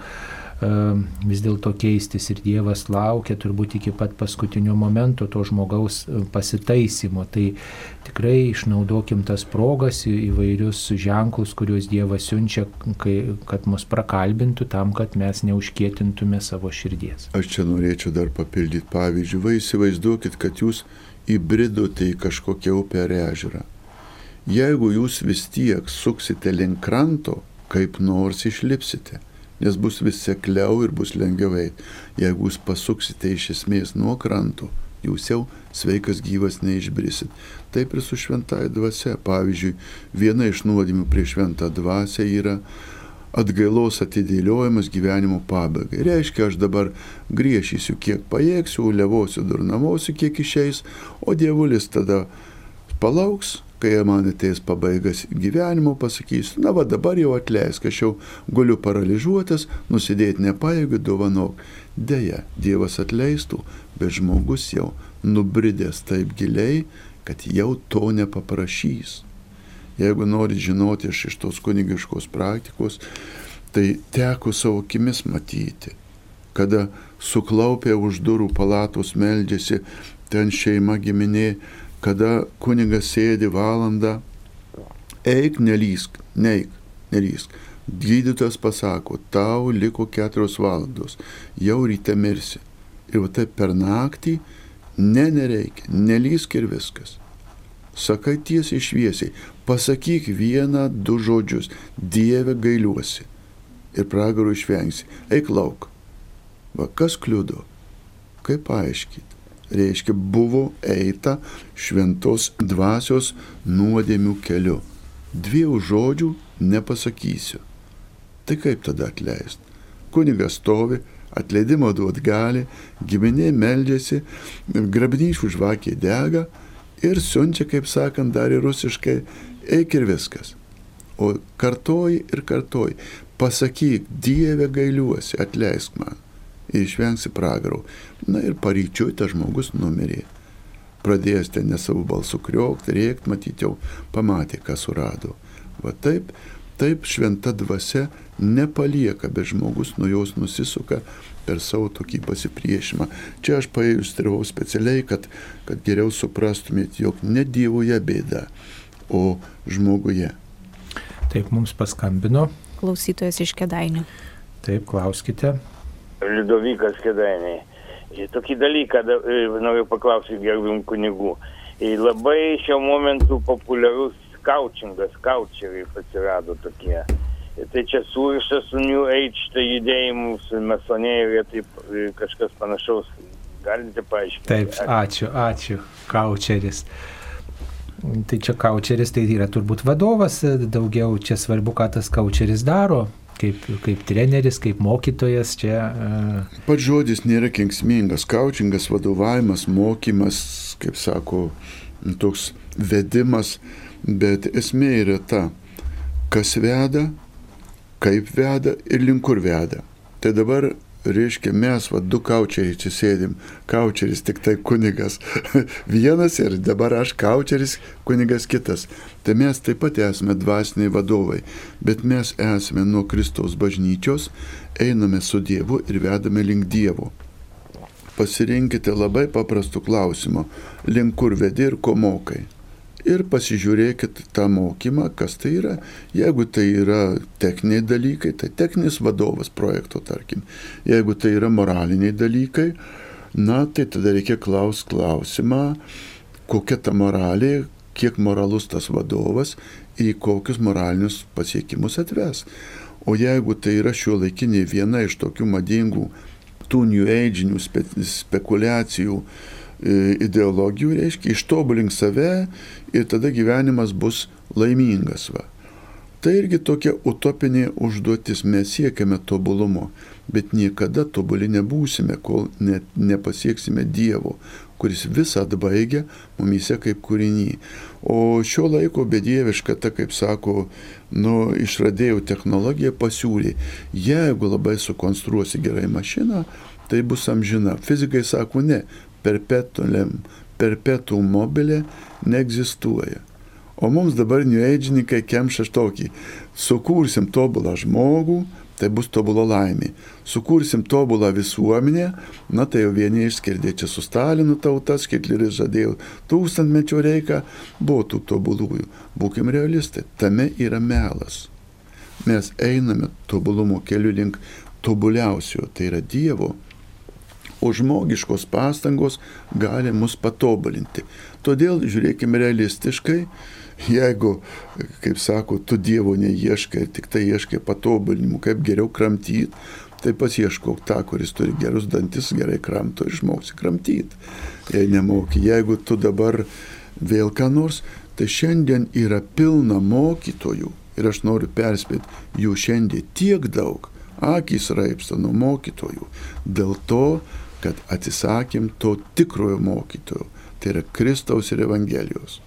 vis dėlto keistis ir Dievas laukia turbūt iki pat paskutinio momento to žmogaus pasitaisymo. Tai tikrai išnaudokim tas progas, įvairius ženklus, kuriuos Dievas siunčia, kai, kad mus prakalbintų tam, kad mes neužkėtintume savo širdies. Aš čia norėčiau dar papildyti pavyzdžių. Va įsivaizduokit, kad jūs įbridote į kažkokią upę ar ežerą. Jeigu jūs vis tiek suksite link kranto, kaip nors išlipsite nes bus vis sekliau ir bus lengviau eiti. Jeigu jūs pasuksite iš esmės nuo kranto, jūs jau sveikas gyvas neišbrisit. Taip ir su šventąją dvasia. Pavyzdžiui, viena iš nuodėmių prie šventą dvasę yra atgailos atidėliojimas gyvenimo pabaigai. Reiškia, aš dabar griežysiu, kiek pajėgsiu, levosiu, durnamosiu, kiek išeis, o dievulis tada palauks, kai man ateis pabaigas gyvenimo, pasakysiu, na va dabar jau atleisk, aš jau galiu paralyžiuotas, nusidėti nepajėgiu, dovanok. Deja, Dievas atleistų, bet žmogus jau nubridęs taip giliai, kad jau to nepaprašys. Jeigu nori žinoti iš, tos kunigiškos praktikos, tai teko savo akimis matyti, kada suklaupė už durų palatos meldžiasi, ten šeima giminė, kada kunigas sėdi valandą, eik, nelysk, neik, nelysk. Gydytojas pasako, tau liko keturios valandos, jau ryte mirsi. Ir va taip per naktį, ne, nereikia, nelysk ir viskas. Sakai tiesiai šviesiai, pasakyk vieną, du žodžius, Dieve gailiuosi. Ir pragarų išvengsi, eik lauk. Va kas kliudo? Kaip paaiškyti? Reiškia, buvo eita šventos dvasios nuodėmių keliu. Dviejų žodžių nepasakysiu. Tai kaip tada atleisti? Kunigas stovi, atleidimo duot gali, giminė meldžiasi, grabnyšių žvakė dega ir siunčia, kaip sakant, dar ir rusiškai, eik ir viskas. O kartoji ir kartoji, pasakyk, Dieve gailiuosi, atleisk man išvengsi pragarų. Na ir paryčiui tas žmogus numirė. Pradėjęs ten nesavų balsų kriokti, rėkti, matyti jau pamatė, ką surado. Va taip, taip šventa dvasia nepalieka, bet žmogus nuo jos nusisuka per savo tokį pasipriešimą. Čia aš pailustravau specialiai, kad, kad geriau suprastumėt, jog ne Dievoje bėda, o žmoguje. Taip mums paskambino. Klausytojas iš Kedainių. Taip, klauskite. Liudovikas Kedainiai. Tokį dalyką da, noriu paklausyti gerbim kunigų. Labai šiuo momentu populiarus kaučingas, kaučeriai atsirado tokie. Tai čia surišta su New Age tai judėjimu, su masonėje, taip kažkas panašaus. Galite paaiškinti? Taip, ačiū, ačiū. Kaučeris. Tai čia kaučeris, tai yra turbūt vadovas, daugiau čia svarbu, ką tas kaučeris daro, kaip, kaip treneris, kaip mokytojas čia. e, Pats žodis nėra kenksmingas. Kaučingas vadovavimas, mokymas, kaip sako, toks vedimas, bet esmė yra ta, kas veda, kaip veda ir link kur veda. Tai dabar reiškia, mes, va, du kaučiai čia sėdim, kaučeris tik tai kunigas vienas ir dabar aš kaučeris, kunigas kitas. Tai mes taip pat esame dvasiniai vadovai, bet mes esame nuo Kristaus bažnyčios, einame su Dievu ir vedame link Dievo. Pasirinkite labai paprastų klausimų, link kur vedi ir ko mokai ir pasižiūrėkit tą mokymą, kas tai yra. Jeigu tai yra techniniai dalykai, tai techninis vadovas projekto, tarkim. Jeigu tai yra moraliniai dalykai, na, tai tada reikia klaus klausimą, kokia ta moralė, kiek moralus tas vadovas į kokius moralinius pasiekimus atves. O jeigu tai yra šio laikiniai viena iš tokių madingų tų new age'inių spe, spekulacijų, ideologijų, reiškia, ištobulink save ir tada gyvenimas bus laimingas. Va. Tai irgi tokia utopinė užduotis, mes siekiame tobulumo, bet niekada tobuli nebūsime, kol ne, nepasieksime Dievo, kuris visą atbaigia mumise kaip kūrinį. O šio laiko bedieviška, ta kaip sako, nu, išradėjų technologija pasiūlė, jeigu labai sukonstruosi gerai mašiną, tai bus amžina. Fizikai sako, ne, perpetuum, perpetuum mobilė neegzistuoja. O mums dabar New Age'ininkai kemša tokį, sukursim tobulą žmogų, tai bus tobulo laimė. Sukursim tobulą visuomenę, na tai jau vieni išskirdė čia su Stalinu tautas, Hitleris žadėjo tūkstantmečio reiką, buvo tų tobulųjų. Būkim realistai, tame yra melas. Mes einame tobulumo keliu link tobuliausio, tai yra Dievo o žmogiškos pastangos gali mus patobulinti. Todėl žiūrėkime realistiškai, jeigu, kaip sako, tu Dievo neieškai, tik tai ieškai patobulinimų, kaip geriau kramtyti, tai pasieškok tą, kuris turi gerus dantis, gerai kramto ir išmoksi kramtyti. Jei nemoki, jeigu tu dabar vėl ką nors, tai šiandien yra pilna mokytojų ir aš noriu perspėti, jų šiandien tiek daug, akys raipsta nuo mokytojų. Dėl to, kad atsisakėm to tikrojo mokytojo, tai yra Kristaus ir Evangelijos.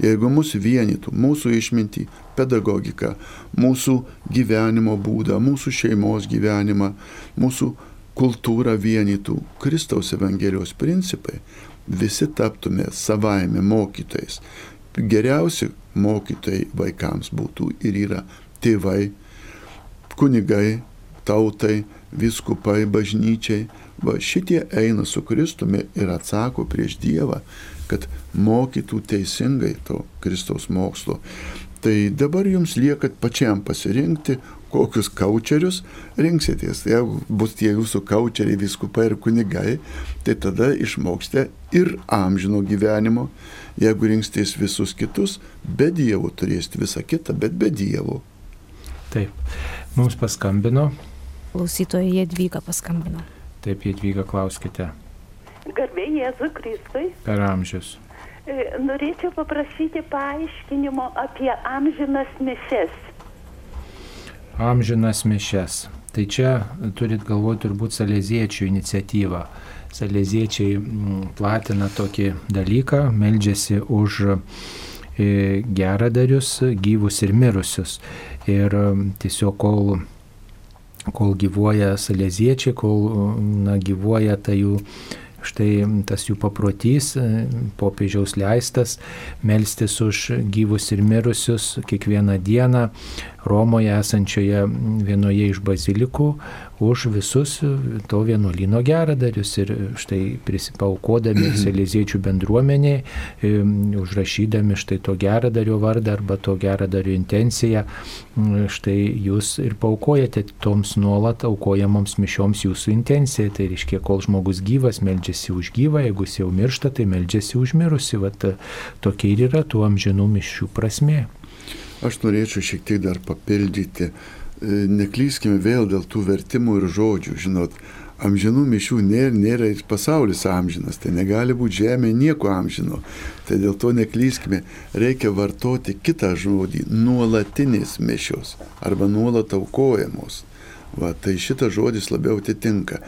Jeigu mus vienytų mūsų išmintį, pedagogiką, mūsų gyvenimo būdą, mūsų šeimos gyvenimą, mūsų kultūrą vienytų Kristaus Evangelijos principai, visi taptume savaime mokytojais. geriausi mokytojai vaikams būtų ir yra tėvai, kunigai, tautai, viskupai, bažnyčiai. Va šitie eina su Kristumi ir atsako prieš Dievą, kad mokytų teisingai to Kristaus mokslo. Tai dabar jums lieka pačiam pasirinkti, kokius kaučerius rinksitės. Jeigu bus tie jūsų kaučeriai, viskupai ir kunigai, tai tada išmoksite ir amžino gyvenimo. Jeigu rinksitės visus kitus, be Dievo turėsite visą kitą, bet be Dievo. Taip, mums paskambino. Klausytoja Jadvyga paskambino. Taip, Jadvyga, klauskite. Garbė Jėzui Kristui. Per amžius. E, Norėčiau paprašyti paaiškinimo apie amžinas mišes. Amžinas mišes. Tai čia turit galvoti turbūt salėziečių iniciatyvą. Salėziečiai mm, platina tokį dalyką, meldžiasi už e, geradarius, gyvus ir mirusius. Ir mm, tiesiog kol, kol gyvuoja salėziečiai, kol na, gyvuoja ta jų Štai tas jų paprotys, popiežiaus leistas, melstis už gyvus ir mirusius kiekvieną dieną Romoje esančioje vienoje iš bazilikų už visus to vienuolino geradarius ir štai prisipaukodami Seliziečių bendruomeniai, užrašydami štai to geradario vardą arba to geradario intenciją, štai jūs ir paukojate toms nuolat aukojamoms mišioms jūsų intenciją. Tai reiškia, kol žmogus gyvas, meldžiasi už gyvą, jeigu jis jau miršta, tai meldžiasi už mirusi. Vat tokia ir yra tų amžinų mišių prasme. Aš norėčiau šiek tiek dar papildyti. Neklyskime vėl dėl tų vertimų ir žodžių. Žinot, amžinų mišių nėra, nėra ir pasaulis amžinas, tai negali būti žemė nieko amžino. Tai dėl to neklyskime, reikia vartoti kitą žodį - nuolatinės mišios arba nuolat aukojamos. Va, tai šitas žodis labiau atitinka.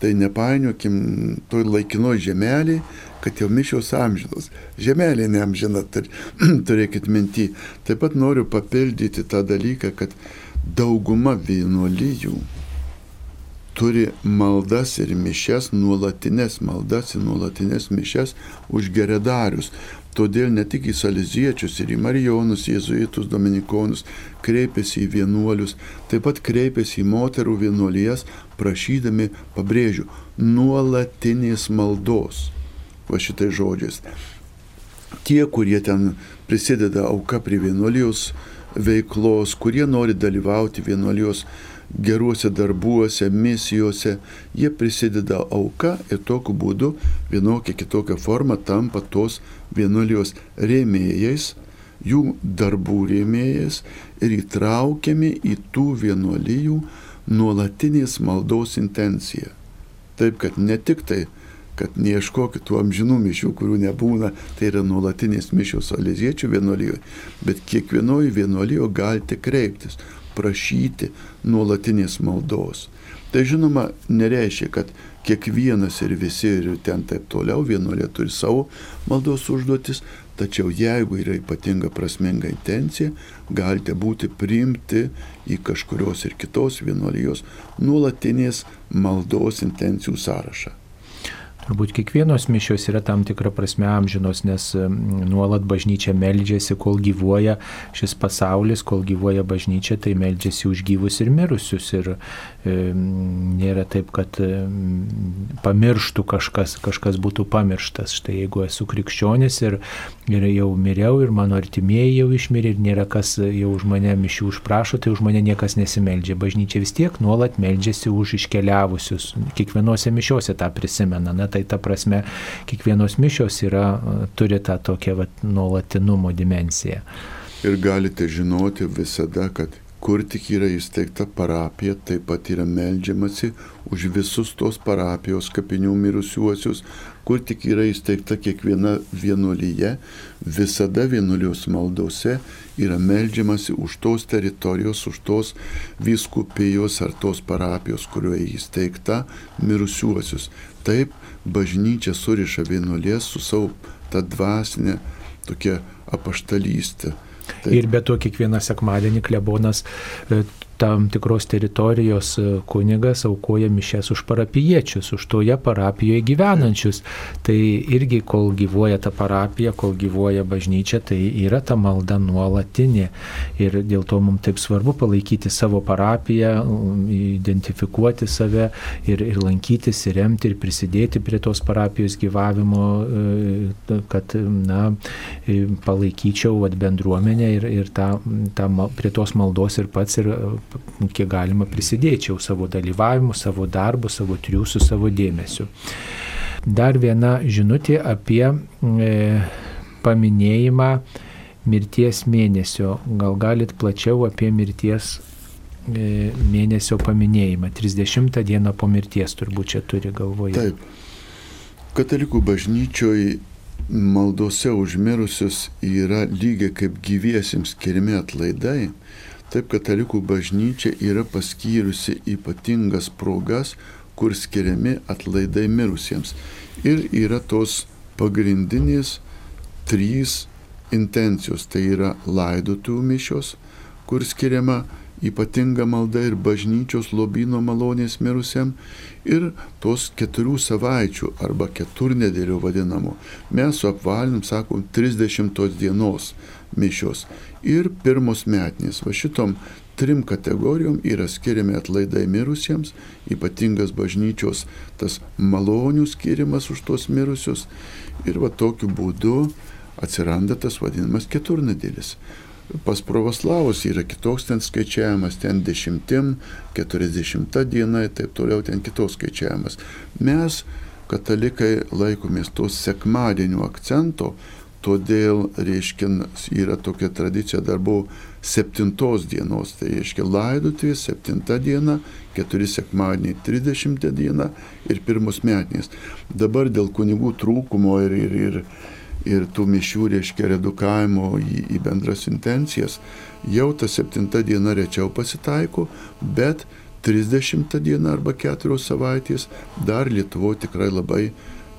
Tai nepainiokim toj laikinoj žemelį, kad jau mišios amžinos. Žemelė neamžina, turėkit minti. Taip pat noriu papildyti tą dalyką, kad dauguma vienuolyjų turi maldas ir mišes, nuolatinės maldas ir nuolatinės mišes už geredarius. Todėl ne tik į saliziečius ir į marijonus, jėzuitus, dominikonus kreipiasi į vienuolius, taip pat kreipiasi į moterų vienuolijas, prašydami, pabrėžiu, nuolatinės maldos. Va šitai žodžiais. Tie, kurie ten prisideda auka prie vienuolijos veiklos, kurie nori dalyvauti vienuolijos geruose darbuose, misijose, jie prisideda auka ir tokiu būdu vienokia kitokia forma tampa tos vienuolijos rėmėjais, jų darbų rėmėjais ir įtraukiami į tų vienuolijų nuolatinės maldos intenciją. Taip kad ne tik tai kad neieškokit tų amžinų mišių, kurių nebūna, tai yra nuolatinės mišios Aleziečių vienuolijoje, bet kiekvienoje vienuolijoje galite kreiptis, prašyti nuolatinės maldos. Tai žinoma, nereiškia, kad kiekvienas ir visi ir ten taip toliau vienuolė turi savo maldos užduotis, tačiau jeigu yra ypatinga prasminga intencija, galite būti priimti į kažkurios ir kitos vienuolijos nuolatinės maldos intencijų sąrašą. Turbūt kiekvienos mišios yra tam tikra prasme amžinos, nes nuolat bažnyčia meldžiasi, kol gyvuoja šis pasaulis, kol gyvuoja bažnyčia, tai meldžiasi už gyvus ir mirusius. Ir e, nėra taip, kad e, pamirštų kažkas, kažkas būtų pamirštas. Štai jeigu esu krikščionis ir, ir jau miriau, ir mano artimieji jau išmirė, ir nėra kas jau už mane mišių užprašo, tai už mane niekas nesimeldžia. Bažnyčia vis tiek nuolat meldžiasi už iškeliavusius. Kiekvienose mišiuose tą prisimena. Na, tai ta prasme kiekvienos mišios yra, turi tą tokią vat, nuolatinumo dimensiją. Ir galite žinoti visada, kad kur tik yra įsteigta parapija, taip pat yra melžiamasi už visus tos parapijos kapinių mirusiuosius, kur tik yra įsteigta kiekviena vienuolyje, visada vienuolijos maldose yra melžiamasi už tos teritorijos, už tos vyskupijos ar tos parapijos, kurioje įsteigta mirusiuosius. Taip bažnyčia suriša vienuolės su savo tą dvasinę tokia apaštalystę. Taip. Ir be to kiekvieną sekmadienį klebonas e, tam tikros teritorijos kunigas aukoja mišes už parapiečius, už toje parapijoje gyvenančius. Tai irgi, kol gyvuoja ta parapija, kol gyvuoja bažnyčia, tai yra ta malda nuolatinė. Ir dėl to mums taip svarbu palaikyti savo parapiją, identifikuoti save ir, ir lankytis, ir remti, ir prisidėti prie tos parapijos gyvavimo, kad na, palaikyčiau bendruomenę ir, ir tą, tą, prie tos maldos ir pats ir kiek galima prisidėčiau savo dalyvavimu, savo darbu, savo triūsų, savo dėmesiu. Dar viena žinutė apie e, paminėjimą mirties mėnesio. Gal galit plačiau apie mirties e, mėnesio paminėjimą. 30 dieną po mirties turbūt čia turi galvoje. Taip. Katalikų bažnyčioje maldose užmirusius yra lygiai kaip gyviesiems skiriami atlaidai, taip katalikų bažnyčia yra paskyrusi ypatingas progas, kur skiriami atlaidai mirusiems. Ir yra tos pagrindinės trys intencijos. Tai yra laidotuvių mišios, kur skiriama ypatinga malda ir bažnyčios lobino malonės mirusiam ir tos keturių savaičių arba keturnedėlio vadinamo. Mes su apvalim sakom 30 dienos mišios ir pirmos metinės. Va šitom trim kategorijom yra skiriami atlaidai mirusiems, ypatingas bažnyčios tas malonių skirimas už tos mirusius ir va tokiu būdu atsiranda tas vadinamas keturnadėlis. Pas pravoslavus yra kitoks ten skaičiavimas, ten dešimtim, keturiasdešimta diena ir taip toliau ten kitoks skaičiavimas. Mes, katalikai, laikomės tos sekmadienio akcento, todėl, reiškia, yra tokia tradicija dar buvo septintos dienos, tai reiškia laidotuvės septinta diena, keturi sekmadieniai, trisdešimtą dieną ir pirmos metinės. Dabar dėl kunigų trūkumo ir, ir, ir ir tų mišių, reiškia, redukavimo į, į bendras intencijas, jau ta septinta diena rečiau pasitaiko, bet 30 diena arba 4 savaitės dar Lietuvoje tikrai labai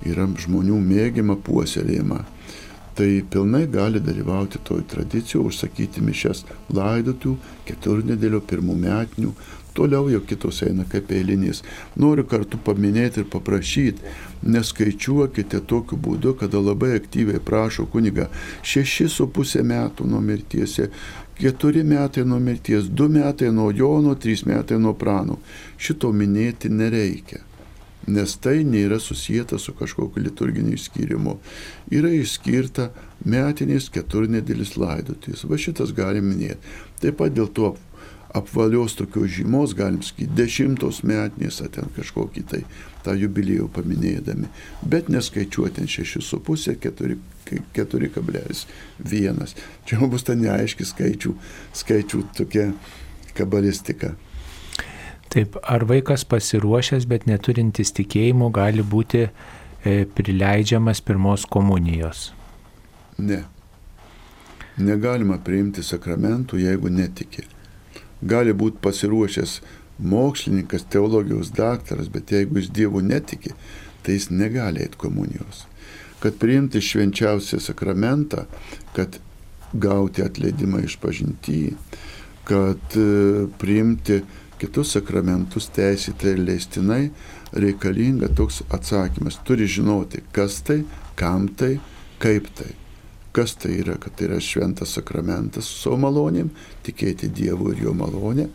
yra žmonių mėgiama puoselėjama. Tai pilnai gali dalyvauti toj tradicijoje, užsakyti mišes laidotų, keturnedėlio pirmų metinių, toliau jau kitos eina kaip eilinės. Noriu kartu paminėti ir paprašyti, neskaičiuokite tokiu būdu, kada labai aktyviai prašo kuniga šeši su pusė metų nuo mirties, keturi metai nuo mirties, du metai nuo Jono, trys metai nuo Prano. Šito minėti nereikia nes tai nėra susijęta su kažkokiu liturginiu išskyrimu. Yra išskirta metinės keturnedėlis laidotys. Va šitas galim minėti. Taip pat dėl to apvalios tokios žymos, galim sakyti, dešimtos metinės, ar ten kažkokį tai tą jubiliejų paminėdami, bet neskaičiuoti ten 6,5, 4,1. Čia bus ta neaiški skaičių, skaičių tokia kabalistika. Taip, ar vaikas pasiruošęs, bet neturintis tikėjimo gali būti e, prileidžiamas pirmos komunijos? Ne. Negalima priimti sakramentų, jeigu netiki gali būti pasiruošęs mokslininkas, teologijos daktaras, bet jeigu jis Dievu netiki, tai jis negali eiti komunijos. Kad priimti švenčiausią sakramentą, kad gauti atleidimą iš pažintyjį, kad e, priimti kitus sakramentus teisėtai ir leistinai, reikalinga toks atsakymas. Turi žinoti, kas tai, kam tai, kaip tai kas tai yra, kad tai yra šventas sakramentas su savo malonėm, tikėti Dievu ir jo malonę,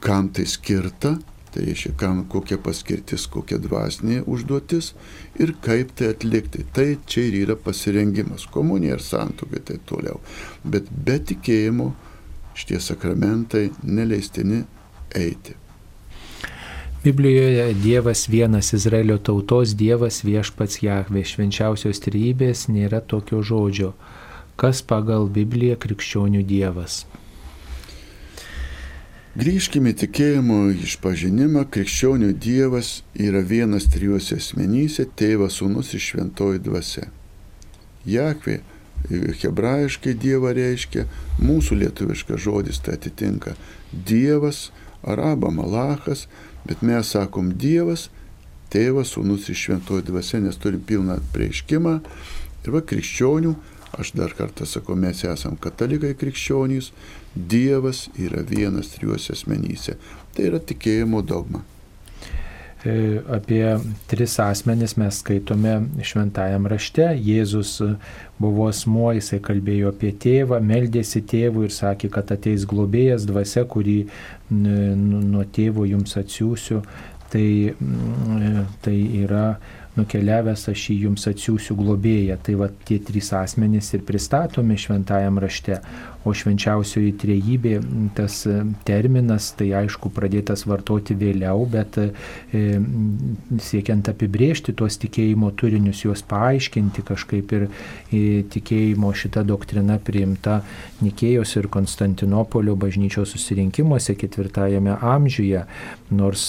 kam tai skirta, tai reiškia, kam kokia paskirtis, kokia dvasinė užduotis ir kaip tai atlikti. Tai čia ir yra pasirengimas, komunija ir santuokai taip toliau. Bet be tikėjimo šitie sakramentai neleistini eiti. Biblijoje Dievas vienas Izraelio tautos Dievas viešpats Jahve švenčiausios trybės nėra tokio žodžio. Kas pagal Bibliją krikščionių Dievas? Grįžkime tikėjimo išpažinimą, krikščionių Dievas yra vienas trijuose asmenyse - tėvas, sūnus ir šventoji dvasia. Jahve hebrajiškai Dievą reiškia, mūsų lietuviškas žodis tai atitinka Dievas, araba malachas, Bet mes sakom Dievas, Tėvas, Sūnus ir Šventoji Dvasia, nes turim pilną prieiškimą. Ir va krikščionių Aš dar kartą sakau, mes esame katalikai krikščionys, Dievas yra vienas trijuose asmenyse. Tai yra tikėjimo dogma. E, apie tris asmenis mes skaitome šventajam rašte. Jėzus buvo asmuo, jisai kalbėjo apie tėvą, meldėsi tėvų ir sakė, kad ateis globėjas dvasia, kurį nuo tėvo jums atsiųsiu. Tai, tai yra nukeliavęs aš jį jums atsiųsiu globėją. Tai va tie trys asmenys ir pristatomi šventajam rašte. O švenčiausioji trejybė, tas e, terminas, tai aišku, pradėtas vartoti vėliau, bet e, siekiant apibriežti tuos tikėjimo turinius, juos paaiškinti kažkaip ir e, tikėjimo šita doktrina priimta Nikėjos ir Konstantinopolio bažnyčios susirinkimuose ketvirtajame amžiuje, nors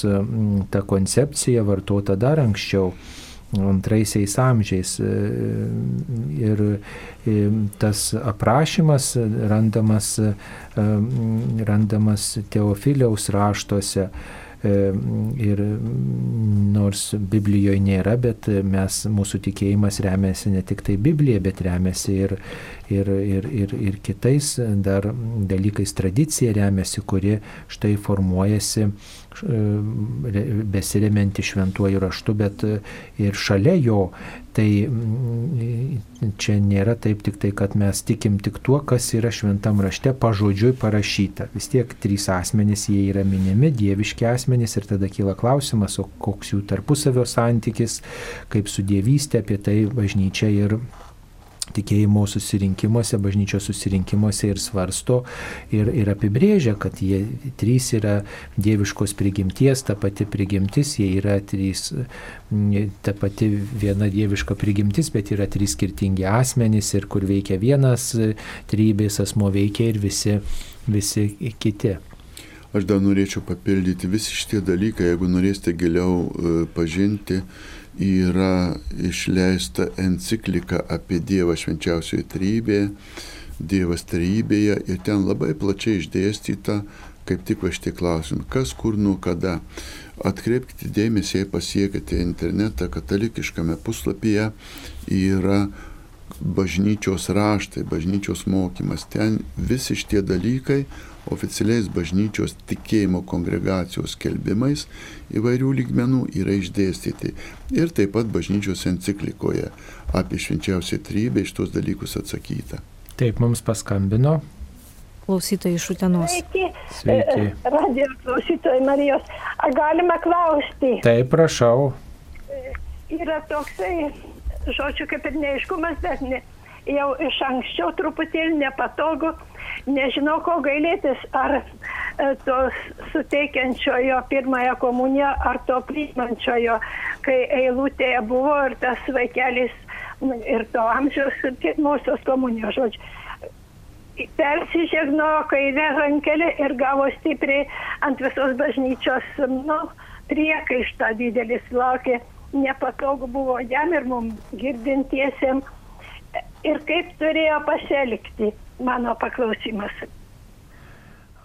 ta koncepcija vartota dar anksčiau antraisiais amžiais. E, ir e, tas aprašymas randamas, e, randamas Teofiliaus raštuose. Ir nors Biblijoje nėra, bet mes, mūsų tikėjimas remiasi ne tik tai Biblija, bet remiasi ir, ir, ir, ir, ir kitais dar dalykais tradicija remiasi, kuri štai formuojasi besiremianti šventuoju raštu, bet ir šalia jo. Tai mm, čia nėra taip tik tai, kad mes tikim tik tuo, kas yra šventam rašte pažodžiui parašyta. Vis tiek trys asmenys, jie yra minimi, dieviški asmenys ir tada kyla klausimas, o koks jų tarpusavio santykis, kaip su dievystė, apie tai bažnyčia ir tikėjimo susirinkimuose, bažnyčios susirinkimuose ir svarsto ir, ir apibrėžia, kad jie trys yra dieviškos prigimties, ta pati prigimtis, jie yra trys, ta pati viena dieviška prigimtis, bet yra trys skirtingi asmenys ir kur veikia vienas trybės asmo veikia ir visi, visi kiti. Aš dar norėčiau papildyti visi šitie dalykai, jeigu norėsite giliau e, pažinti, yra išleista enciklika apie Dievą švenčiausioje trybėje, Dievas trybėje ir ten labai plačiai išdėstyta, kaip tik va šitie klausimai, kas, kur, nu, kada. Atkreipkite dėmesį, jei pasiekite internetą katalikiškame puslapyje, yra bažnyčios raštai, bažnyčios mokymas. Ten visi šitie dalykai oficialiais bažnyčios tikėjimo kongregacijos skelbimais įvairių lygmenų yra išdėstyti. Ir taip pat bažnyčios enciklikoje apie švenčiausią trybę iš tos dalykus atsakyta. Taip, mums paskambino. Klausytojai iš Utenos. Sveiki. Sveiki. E, Radio klausytojai Marijos. Ar galima klausti? Taip, prašau. Yra toksai, žodžiu, kaip ir neaiškumas, bet ne, jau iš anksčiau truputėlį nepatogu. Nežinau, ko gailėtis, ar e, to suteikiančiojo pirmąją komuniją, ar to priimančiojo, kai eilutėje buvo ir tas vaikelis ir to amžiaus pirmosios komunijos žodžiu. Persižegnojo kairę rankelį ir gavo stipriai ant visos bažnyčios, nu, priekaištą didelis laukė, nepatogu buvo jam ir mums girdintiesiems ir kaip turėjo pasielgti mano paklausimas.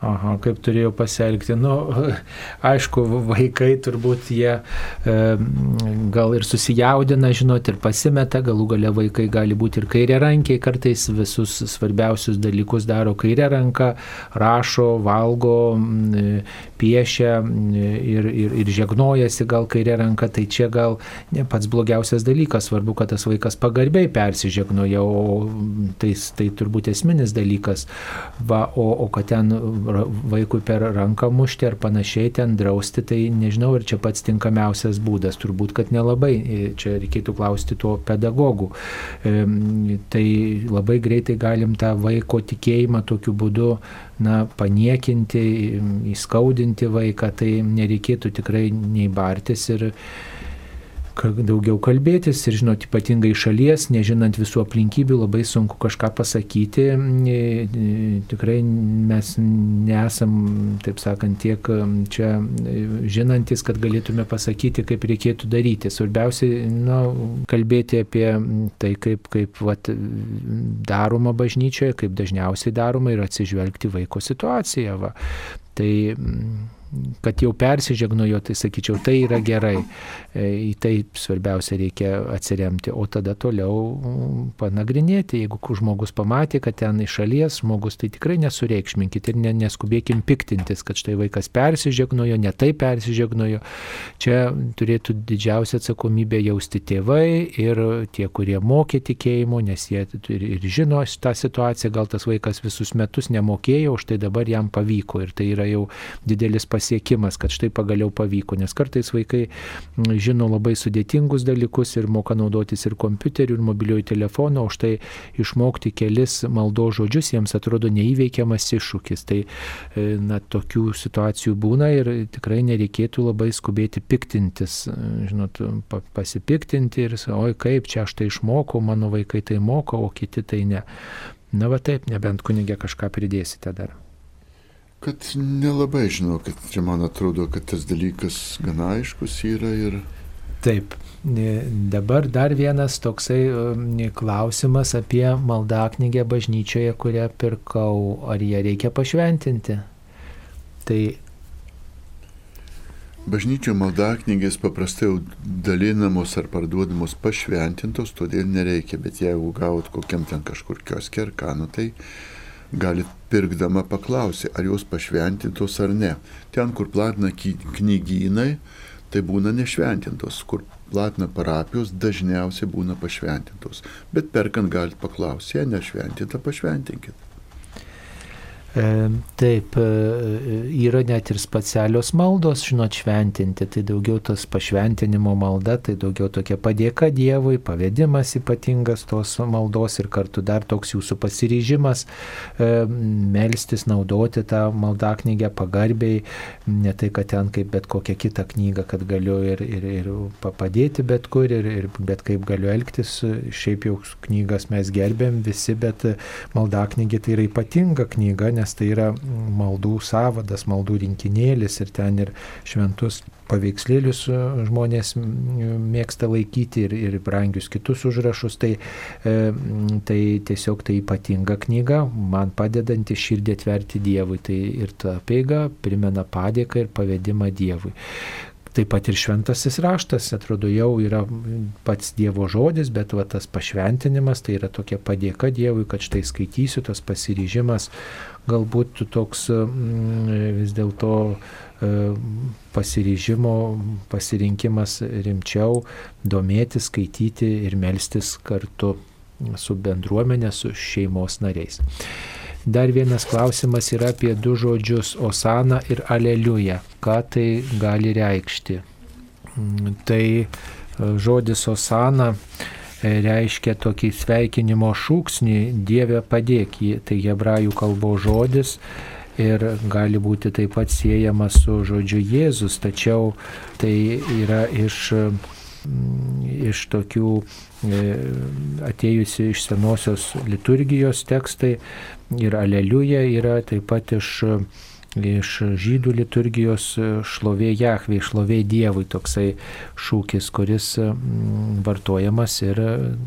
Aha, kaip turėjau pasielgti. Nu, aišku, vaikai turbūt jie e, gal ir susijaudina, žinot, ir pasimeta, galų gale vaikai gali būti ir kairė rankiai, kartais visus svarbiausius dalykus daro kairė ranka, rašo, valgo, piešia ir, ir, ir žegnojasi gal kairė ranka, tai čia gal ne pats blogiausias dalykas, svarbu, kad tas vaikas pagarbiai persižegnoja, o tai, tai turbūt esminis dalykas. Va, o, o kad ten vaikui per ranką mušti ar panašiai ten drausti, tai nežinau, ar čia pats tinkamiausias būdas. Turbūt, kad nelabai. E, čia reikėtų klausti to pedagogų. Tai labai greitai galim tą vaiko tikėjimą tokiu būdu na, paniekinti, įskaudinti vaiką, tai nereikėtų tikrai nei bartis ir daugiau kalbėtis ir žinot, ypatingai šalies, nežinant visų aplinkybių, labai sunku kažką pasakyti. E, e, tikrai mes nesam, taip sakant, tiek čia žinantis, kad galėtume pasakyti, kaip reikėtų daryti. Svarbiausia, na, kalbėti apie tai, kaip, kaip vat, daroma bažnyčioje, kaip dažniausiai daroma ir atsižvelgti vaiko situaciją. Va. Tai kad jau persižegnojo, tai sakyčiau, tai yra gerai. E, į tai svarbiausia reikia atsiremti, o tada toliau mm, panagrinėti, jeigu žmogus pamatė, kad ten iš šalies žmogus, tai tikrai nesureikšminkit ir ne, neskubėkim piktintis, kad štai vaikas persižegnojo, ne taip persižegnojo. Čia turėtų didžiausią atsakomybę jausti tėvai ir tie, kurie mokė tikėjimo, nes jie ir, ir žino šitą situaciją, gal tas vaikas visus metus nemokėjo, už tai dabar jam pavyko ir tai yra jau didelis pasiekimas pasiekimas, kad štai pagaliau pavyko, nes kartais vaikai mm, žino labai sudėtingus dalykus ir moka naudotis ir kompiuteriu, ir mobiliuoju telefonu, o štai išmokti kelis maldo žodžius jiems atrodo neįveikiamas iššūkis. Tai e, na, tokių situacijų būna ir tikrai nereikėtų labai skubėti piktintis, e, žinot, pasipiktinti ir, oi kaip čia aš tai išmokau, mano vaikai tai moko, o kiti tai ne. Na va taip, nebent kunigė kažką pridėsite dar. Kad nelabai žinau, kad čia man atrodo, kad tas dalykas gana aiškus yra ir... Taip, dabar dar vienas toksai klausimas apie maldaknygę bažnyčioje, kurią pirkau, ar ją reikia pašventinti. Tai Bažnyčio maldaknygės paprastai dalinamos ar parduodamos pašventintos, todėl nereikia, bet jeigu gaut kokiam ten kažkur kioske ar ką, nu tai galit pirkdama paklausyti, ar jos pašventintos ar ne. Ten, kur platina knygynai, tai būna nešventintos, kur platina parapijos, dažniausiai būna pašventintos. Bet perkant galite paklausyti, nešventinta, pašventinkit. E, taip, e, yra net ir specialios maldos, žinot, šventinti, tai daugiau tas pašventinimo malda, tai daugiau tokia padėka Dievui, pavedimas ypatingas tos maldos ir kartu dar toks jūsų pasiryžimas e, melstis, naudoti tą maldaknygę pagarbiai, ne tai, kad ten kaip bet kokią kitą knygą, kad galiu ir, ir, ir padėti bet kur, ir, ir bet kaip galiu elgtis, šiaip jau knygas mes gerbėm visi, bet maldaknygė tai yra ypatinga knyga, nes tai yra maldų savadas, maldų rinkinėlis ir ten ir šventus paveikslėlius e, žmonės mėgsta laikyti ir, ir brangius kitus užrašus. Tai, e, tai tiesiog tai ypatinga knyga, man padedanti širdį atverti Dievui. Tai ir ta peiga primena padėką ir pavedimą Dievui. Taip pat ir šventasis raštas, atrodo, jau yra pats Dievo žodis, bet va, tas pašventinimas tai yra tokia padėka Dievui, kad štai skaitysiu, tas pasiryžimas galbūt toks mm, vis dėlto e, pasiryžimo, pasirinkimas rimčiau domėtis, skaityti ir melstis kartu su bendruomenė, su šeimos nariais. Dar vienas klausimas yra apie du žodžius - Osana ir Aleliuja. Ką tai gali reikšti? Mm, tai e, žodis Osana reiškia tokį sveikinimo šūksnį Dieve padėk jį, tai hebrajų kalbos žodis ir gali būti taip pat siejamas su žodžiu Jėzus, tačiau tai yra iš, mm, iš tokių e, atėjusi iš senosios liturgijos tekstai ir aleliuja yra taip pat iš iš žydų liturgijos šlovė Jahvei, šlovė Dievui toksai šūkis, kuris mm, vartojamas ir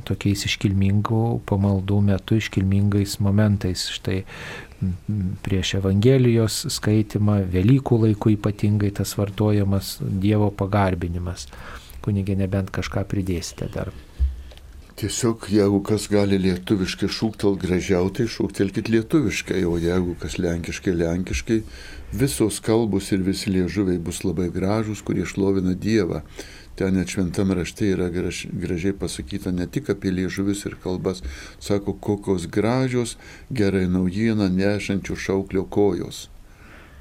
tokiais iškilmingų pamaldų metu, iškilmingais momentais. Štai prieš Evangelijos skaitimą, Velykų laikų ypatingai tas vartojamas Dievo pagarbinimas. Kunigė, nebent kažką pridėsite dar. Tiesiog jeigu kas gali lietuviškai šūktel gražiau, tai šūktelkit lietuviškai, o jeigu kas lenkiškai, lenkiškai, visos kalbos ir visi liežuviai bus labai gražus, kurie šlovina Dievą. Ten net šventam rašte yra graž, gražiai pasakyta ne tik apie liežuvius ir kalbas, sako, kokios gražios, gerai naujieną nešančių šauklio kojos.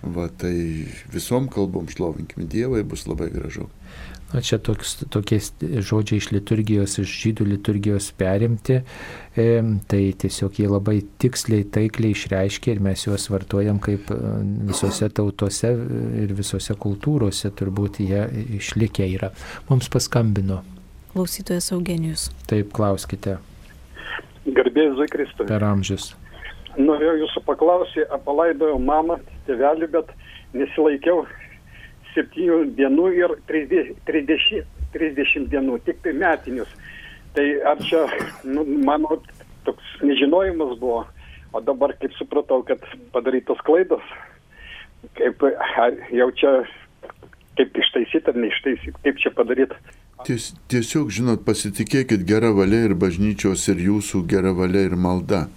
Va tai visom kalbom šlovinkime Dievą, bus labai gražu. Na, čia toks, tokie žodžiai iš liturgijos, iš žydų liturgijos perimti, e, tai tiesiog jie labai tiksliai, taikliai išreiškia ir mes juos vartojam kaip e, visose tautose ir visose kultūrose, turbūt jie išlikę yra. Mums paskambino. Klausytojas Eugenijus. Taip, klauskite. Garbėjai Zukristai. Per amžius. Norėjau jūsų paklausyti, palaidojau mamą, tėvelį, bet nesilaikiau septynių dienų ir 30, 30 dienų, tik tai metinius. Tai ar čia nu, mano toks nežinojimas buvo, o dabar kaip supratau, kad padarytos klaidos, kaip jau čia kaip ištaisyti ar neištaisyti, kaip čia padaryti. Ties, tiesiog, žinot, pasitikėkit gera valia ir bažnyčios ir jūsų gera valia ir malda.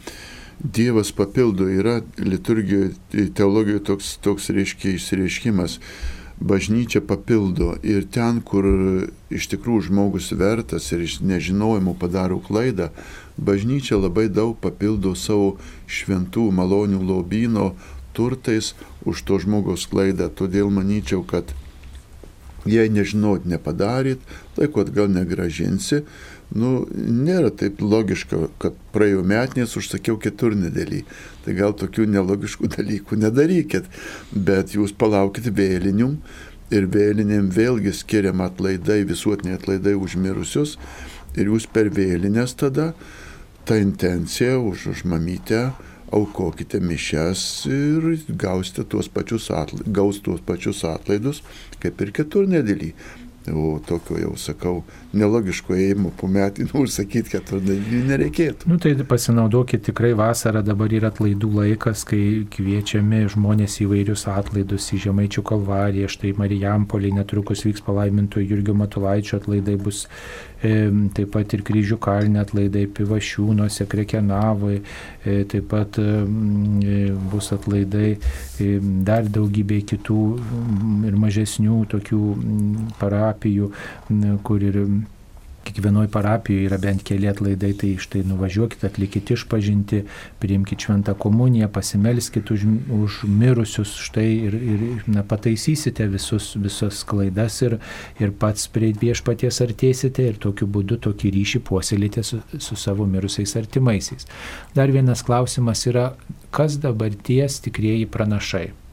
Dievas papildo, yra liturgijoje, teologijoje toks, toks reiškia išsireiškimas. Bažnyčia papildo ir ten, kur iš tikrųjų žmogus vertas ir iš nežinojimų padaro klaidą, bažnyčia labai daug papildo savo šventų malonių lobino turtais už to žmogaus klaidą. Todėl manyčiau, kad jei nežinot nepadarėt, laiko atgal negražinsi. Nu, nėra taip logiška, kad praėjo metinės užsakiau kitur nedėlį. Tai gal tokių nelogiškų dalykų nedarykit, bet jūs palaukit vėlinium ir vėlinėm vėlgi skiriam atlaidai, visuotiniai atlaidai užmirusius ir jūs per vėlinės tada tą intenciją už, už mamytę aukokite mišes ir gausite tuos pačius, atla, gaus tuos pačius atlaidus, kaip ir kitur nedėlį. O tokio jau sakau, nelogiško ėjimo po metinų užsakyti, kad to nereikėtų. Nu, tai pasinaudokit tikrai vasarą, dabar yra atlaidų laikas, kai kviečiami žmonės įvairius atlaidus į Žemaičių kalvariją, štai Marijampoliai netrukus vyks palaimintų Jurgio Matulaičio atlaidai bus e, taip pat ir kryžių kalnė atlaidai Pivašiūnuose, Krekenavoje, e, taip pat e, bus atlaidai e, dar daugybė kitų ir mažesnių tokių parapijų, kur ir kiekvienoje parapijoje yra bent keli atlaidai, tai štai nuvažiuokite, atlikite išpažinti, priimkite šventą komuniją, pasimelskite už, už mirusius, štai ir, ir na, pataisysite visus, visas klaidas ir, ir pats prie viešpaties artėsite ir tokiu būdu tokį ryšį puoselite su, su savo mirusiais artimaisiais. Dar vienas klausimas yra, kas dabar ties tikrieji pranašai?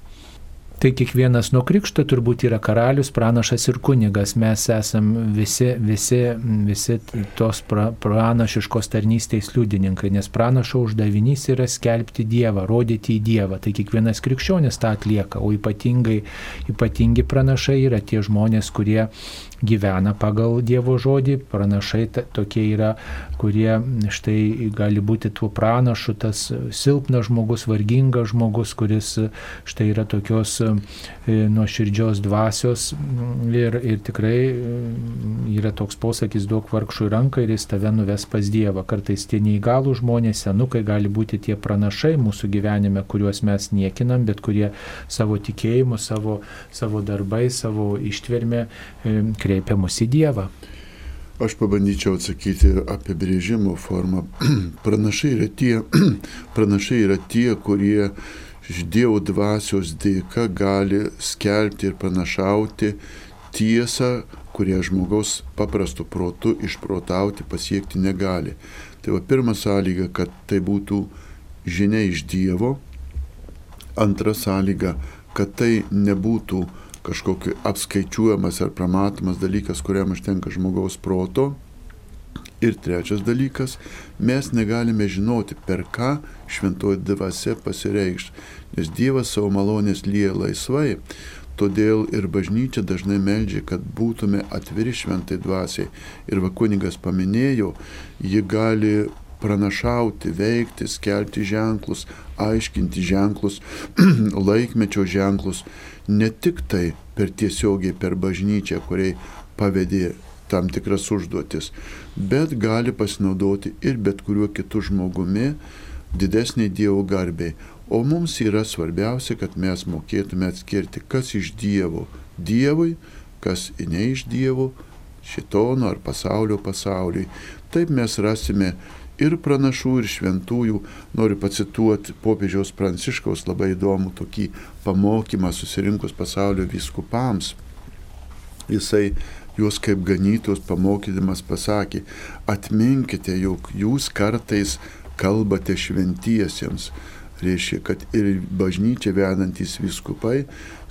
Tai kiekvienas nuo krikšto turbūt yra karalius, pranašas ir kunigas. Mes esame visi, visi, visi tos pra, pranašiškos tarnystės liudininkai, nes pranašo uždavinys yra skelbti Dievą, rodyti į Dievą. Tai kiekvienas krikščionis tą atlieka, o ypatingai, ypatingi pranašai yra tie žmonės, kurie gyvena pagal Dievo žodį, pranašai tokie yra, kurie štai gali būti tuo pranašu, tas silpnas žmogus, vargingas žmogus, kuris štai yra tokios e, nuoširdžios dvasios ir, ir tikrai e, yra toks posakis duok vargšui ranką ir jis tave nuves pas Dievą. Kartais tie neįgalų žmonės, senukai gali būti tie pranašai mūsų gyvenime, kuriuos mes niekinam, bet kurie savo tikėjimu, savo, savo darbai, savo ištvermę kreipiasi kreipia mus į Dievą. Aš pabandyčiau atsakyti apibrėžimo formą. pranašai, yra tie, pranašai yra tie, kurie iš Dievo dvasios dėka gali skelbti ir panašauti tiesą, kurią žmogaus paprastu protu išprotauti pasiekti negali. Tai va pirma sąlyga, kad tai būtų žinia iš Dievo. Antra sąlyga, kad tai nebūtų kažkokiu apskaičiuojamas ar pramatomas dalykas, kuriam užtenka žmogaus proto. Ir trečias dalykas, mes negalime žinoti, per ką šventoji dvasia pasireikš, nes Dievas savo malonės lyja laisvai, todėl ir bažnyčia dažnai meldžia, kad būtume atviri šventai dvasiai. Ir va kunigas paminėjo, ji gali pranašauti, veikti, skelbti ženklus, aiškinti ženklus, laikmečio ženklus, ne tik tai per tiesiogiai per bažnyčią, kuriai pavedė tam tikras užduotis, bet gali pasinaudoti ir bet kuriuo kitu žmogumi didesniai Dievo garbiai. O mums yra svarbiausia, kad mes mokėtume atskirti, kas iš Dievo Dievui, kas ne iš Dievo, šitono ar pasaulio pasauliui. Taip mes rasime ir pranašų, ir šventųjų. Noriu pacituoti popiežiaus Pranciškaus labai įdomų tokį pamokymą susirinkus pasaulio viskupams. Jisai juos kaip ganytos pamokydamas pasakė, atminkite, jog jūs kartais kalbate šventiesiems. Reiškia, kad ir bažnyčia vedantys viskupai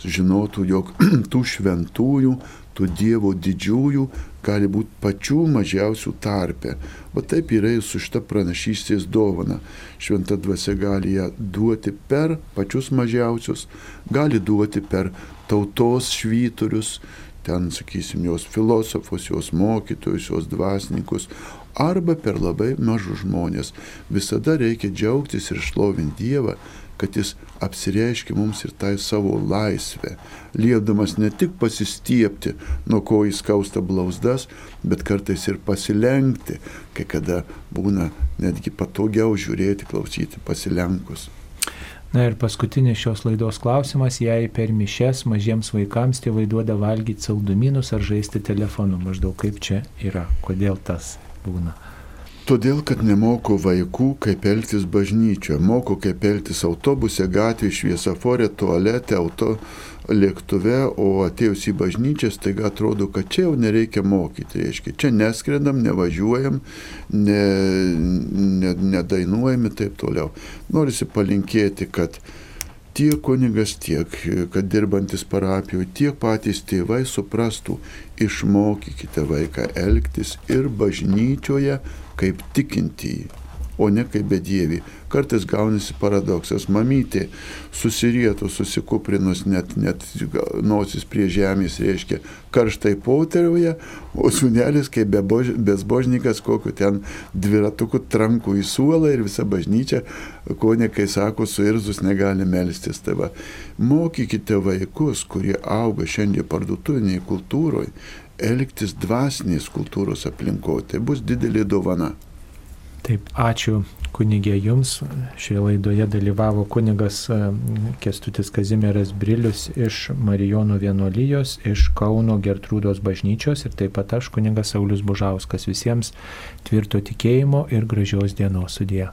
žinotų, jog tų šventųjų, tų Dievo didžiųjų gali būti pačių mažiausių tarpe. O taip yra ir su šita pranašystės dovana. Šventa dvasia gali ją duoti per pačius mažiausius, gali duoti per tautos švyturius, ten, sakysim, jos filosofus, jos mokytojus, jos dvasininkus, arba per labai mažus žmonės. Visada reikia džiaugtis ir šlovinti Dievą, kad jis apsireiškia mums ir tai savo laisvę, liepdamas ne tik pasistiepti, nuo ko jis kausta blausdas, bet kartais ir pasilenkti, kai kada būna netgi patogiau žiūrėti, klausyti pasilenkus. Na ir paskutinis šios laidos klausimas, jei per mišes mažiems vaikams tėvai duoda valgyti saldumynus ar žaisti telefonu, maždaug kaip čia yra, kodėl tas būna. Todėl, kad nemoko vaikų, kaip elgtis bažnyčioje, moko kaip elgtis autobuse, gatvėje, šviesaforė, tualete, auto lėktuve, o atėjus į bažnyčią, staiga atrodo, kad čia jau nereikia mokyti. Reiškia, čia neskrendam, nevažiuojam, ne, ne, nedainuojam ir taip toliau. Norisi palinkėti, kad tiek kunigas, tiek, kad dirbantis parapijoje, tiek patys tėvai suprastų, išmokykite vaiką elgtis ir bažnyčioje kaip tikintįjį, o ne kaip bedievi. Kartais gaunasi paradoksas. Mamytė susirietų, susikuprinus net, net nosis prie žemės, reiškia, karštai poteriauja, o sunelis kaip bezbožnikas kokiu ten dviratuku trankų į suolą ir visa bažnyčia, ko ne kai sako, suirzus negali melstis. Tai va, mokykite vaikus, kurie auga šiandien parduotuviniai kultūroje, elgtis dvasinės kultūros aplinkoje. Tai bus didelė dovana. Taip, ačiū kunigė jums. Šioje laidoje dalyvavo kunigas e, Kestutis Kazimieras Brilius iš Marijonų vienuolijos, iš Kauno Gertrūdos bažnyčios ir taip pat aš kunigas Saulis Bužauskas. Visiems tvirto tikėjimo ir gražios dienos sudė.